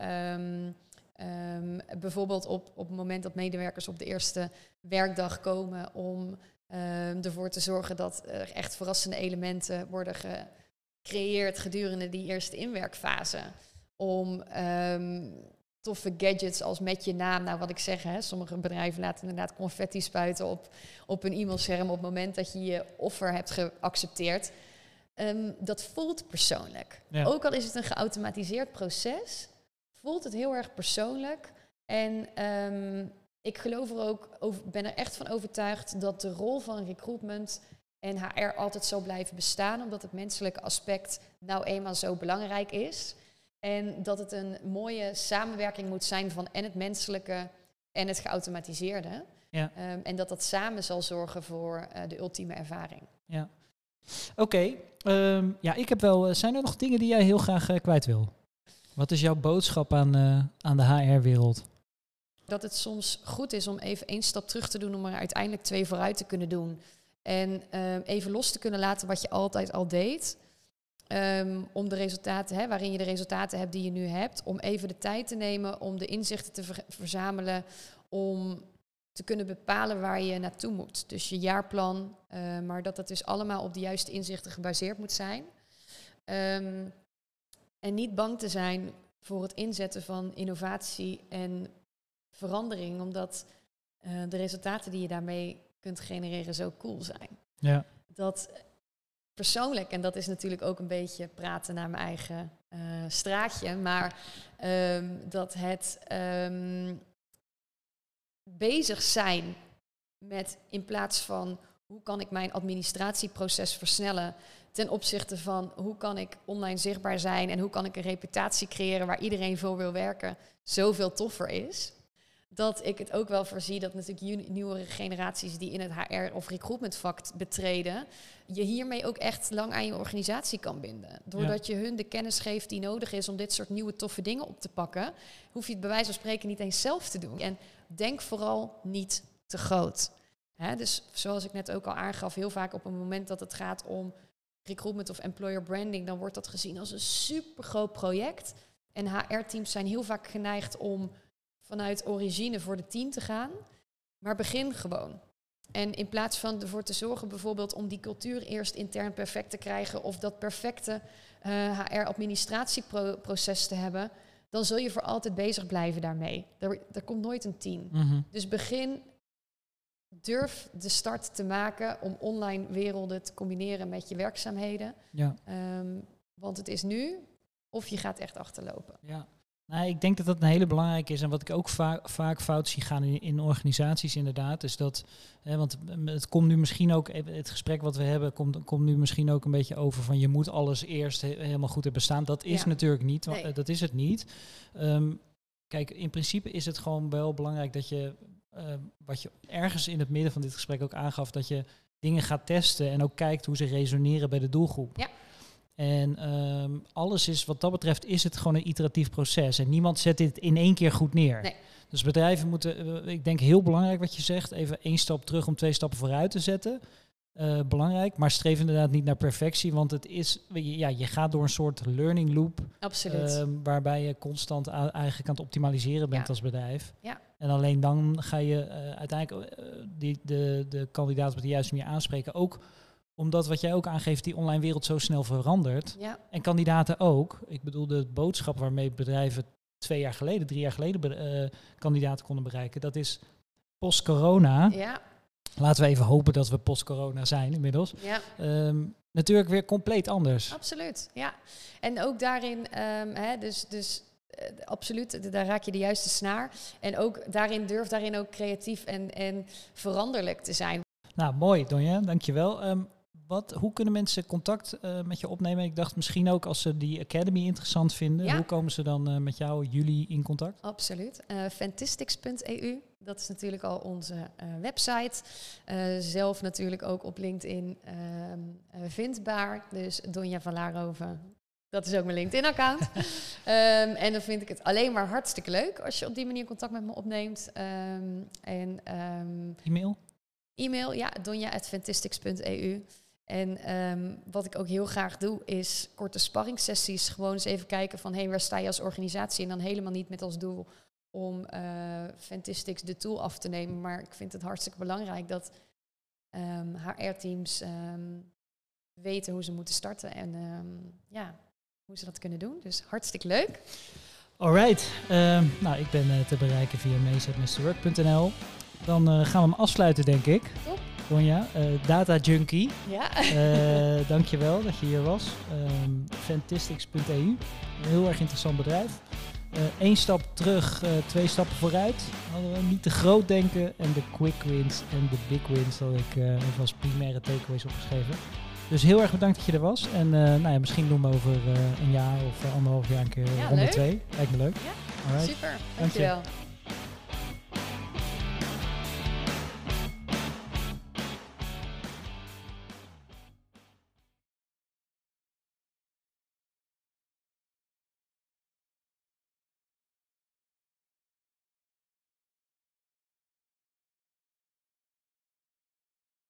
bijvoorbeeld op, op het moment dat medewerkers op de eerste werkdag komen om Um, ervoor te zorgen dat er echt verrassende elementen worden gecreëerd gedurende die eerste inwerkfase. Om um, toffe gadgets als met je naam, nou wat ik zeg, hè, sommige bedrijven laten inderdaad confetti spuiten op, op een e-mailscherm op het moment dat je je offer hebt geaccepteerd. Um, dat voelt persoonlijk. Ook al is het een geautomatiseerd proces, voelt het heel erg persoonlijk. En ik geloof er ook, ben er echt van overtuigd dat de rol van recruitment en HR altijd zal blijven bestaan, omdat het menselijke aspect nou eenmaal zo belangrijk is. En dat het een mooie samenwerking moet zijn van en het menselijke en het geautomatiseerde. Ja. Um, en dat dat samen zal zorgen voor uh, de ultieme ervaring. Ja. Oké, okay. um, ehm, ja, ik heb wel. Eh, zijn er nog dingen die jij heel graag uh, kwijt wil? Wat is jouw boodschap aan, aan de HR-wereld? Dat het soms goed is om even één stap terug te doen om er uiteindelijk twee vooruit te kunnen doen. En um, even los te kunnen laten wat je altijd al deed. Um, om de resultaten, hè, waarin je de resultaten hebt die je nu hebt. Om even de tijd te nemen om de inzichten te ver verzamelen. Om te kunnen bepalen waar je naartoe moet. Dus je jaarplan, uh, maar dat dat dus allemaal op de juiste inzichten gebaseerd moet zijn. Um, en niet bang te zijn voor het inzetten van innovatie en verandering, omdat uh, de resultaten die je daarmee kunt genereren zo cool zijn. Ja. Dat persoonlijk, en dat is natuurlijk ook een beetje praten naar mijn eigen uh, straatje, maar um, dat het um, bezig zijn met in plaats van hoe kan ik mijn administratieproces versnellen ten opzichte van hoe kan ik online zichtbaar zijn en hoe kan ik een reputatie creëren waar iedereen voor wil werken, zoveel toffer is dat ik het ook wel voorzie dat natuurlijk nieuwere generaties die in het HR of recruitment vak betreden, je hiermee ook echt lang aan je organisatie kan binden. Doordat je hun de kennis geeft die nodig is om dit soort nieuwe toffe dingen op te pakken, hoef je het bij wijze van spreken niet eens zelf te doen. En denk vooral niet te groot. Hè, dus zoals ik net ook al aangaf, heel vaak op een moment dat het gaat om recruitment of employer branding, dan wordt dat gezien als een super groot project. En HR-teams zijn heel vaak geneigd om vanuit origine voor de team te gaan. Maar begin gewoon. En in plaats van ervoor te zorgen bijvoorbeeld om die cultuur eerst intern perfect te krijgen of dat perfecte HR-administratieproces eh, te hebben, dan zul je voor altijd bezig blijven daarmee. Er, er komt nooit een team. Mhm. Dus begin, durf de start te maken om online werelden te combineren met je werkzaamheden. Ja. Ehm, want het is nu of je gaat echt achterlopen. Ja. Nou, ik denk dat dat een hele belangrijke is. En wat ik ook va vaak fout zie gaan in, in organisaties inderdaad, is dat, hè, want het komt nu misschien ook, het gesprek wat we hebben, komt, komt nu misschien ook een beetje over van je moet alles eerst he- helemaal goed hebben staan. Dat is Ja. natuurlijk niet, Nee. eh, dat is het niet. Ehm, kijk, in principe is het gewoon wel belangrijk dat je, eh, wat je ergens in het midden van dit gesprek ook aangaf, dat je dingen gaat testen en ook kijkt hoe ze resoneren bij de doelgroep. Ja. En ehm, alles is, wat dat betreft, is het gewoon een iteratief proces. En niemand zet dit in één keer goed neer. Nee. Dus bedrijven moeten, eh, ik denk heel belangrijk wat je zegt, even één stap terug om twee stappen vooruit te zetten. Eh, belangrijk, maar streef inderdaad niet naar perfectie, want het is, ja, je gaat door een soort learning loop, Absoluut. ehm, waarbij je constant eigenlijk aan het optimaliseren bent Ja. als bedrijf. Ja. En alleen dan ga je eh, uiteindelijk die, de, de kandidaten op de juiste manier aanspreken. Ook omdat wat jij ook aangeeft, die online wereld zo snel verandert. ja, En kandidaten ook. Ik bedoel, de boodschap waarmee bedrijven twee jaar geleden, drie jaar geleden eh, kandidaten konden bereiken, dat is post-corona. ja, Laten we even hopen dat we post-corona zijn inmiddels. ja. Ehm, natuurlijk weer compleet anders. Absoluut, ja. En ook daarin, ehm, hè, dus, dus eh, absoluut, daar raak je de juiste snaar. En ook daarin durf daarin ook creatief en, en veranderlijk te zijn. Nou, mooi, Donja, dankjewel. Ehm wat, hoe kunnen mensen contact eh, met je opnemen? Ik dacht misschien ook als ze die Academy interessant vinden. Ja. Hoe komen ze dan eh, met jou, jullie, in contact? Absoluut. Eh fantastics.eu, dat is natuurlijk al onze website. Zelf natuurlijk ook op LinkedIn ehm, eh, vindbaar. Dus Donja van Laarhoven, dat is ook mijn LinkedIn-account. Ehm, en dan vind ik het alleen maar hartstikke leuk als je op die manier contact met me opneemt. Ehm, en ehm, E-mail? E-mail, ja, donja.fantastics.eu. En ehm, wat ik ook heel graag doe, is korte sparringssessies. Gewoon eens even kijken van, hé, hey, waar sta je als organisatie? En dan helemaal niet met als doel om eh Fantastics de tool af te nemen. Maar ik vind het hartstikke belangrijk dat ehm, HR-teams ehm, weten hoe ze moeten starten. En ehm, ja, hoe ze dat kunnen doen. Dus hartstikke leuk. Alright. Ehm, nou, ik ben eh, te bereiken via meezetmrwork.nl. Dan eh, gaan we hem afsluiten, denk ik. Top. Donja, eh, Data Junkie. Ja, Eh dankjewel dat je hier was. Ehm Fantastics.eu. Een heel erg interessant bedrijf. Eén stap terug, eh, twee stappen vooruit. Hadden we niet te groot denken. En de quick wins en de big wins had ik eh, even als primaire takeaways opgeschreven. Dus heel erg bedankt dat je er was. En eh, nou ja, misschien doen we over eh, een jaar of eh, anderhalf jaar een keer Ja, ronde leuk. twee. Lijkt me leuk. Ja, Alright. super. Dank je. Dankjewel.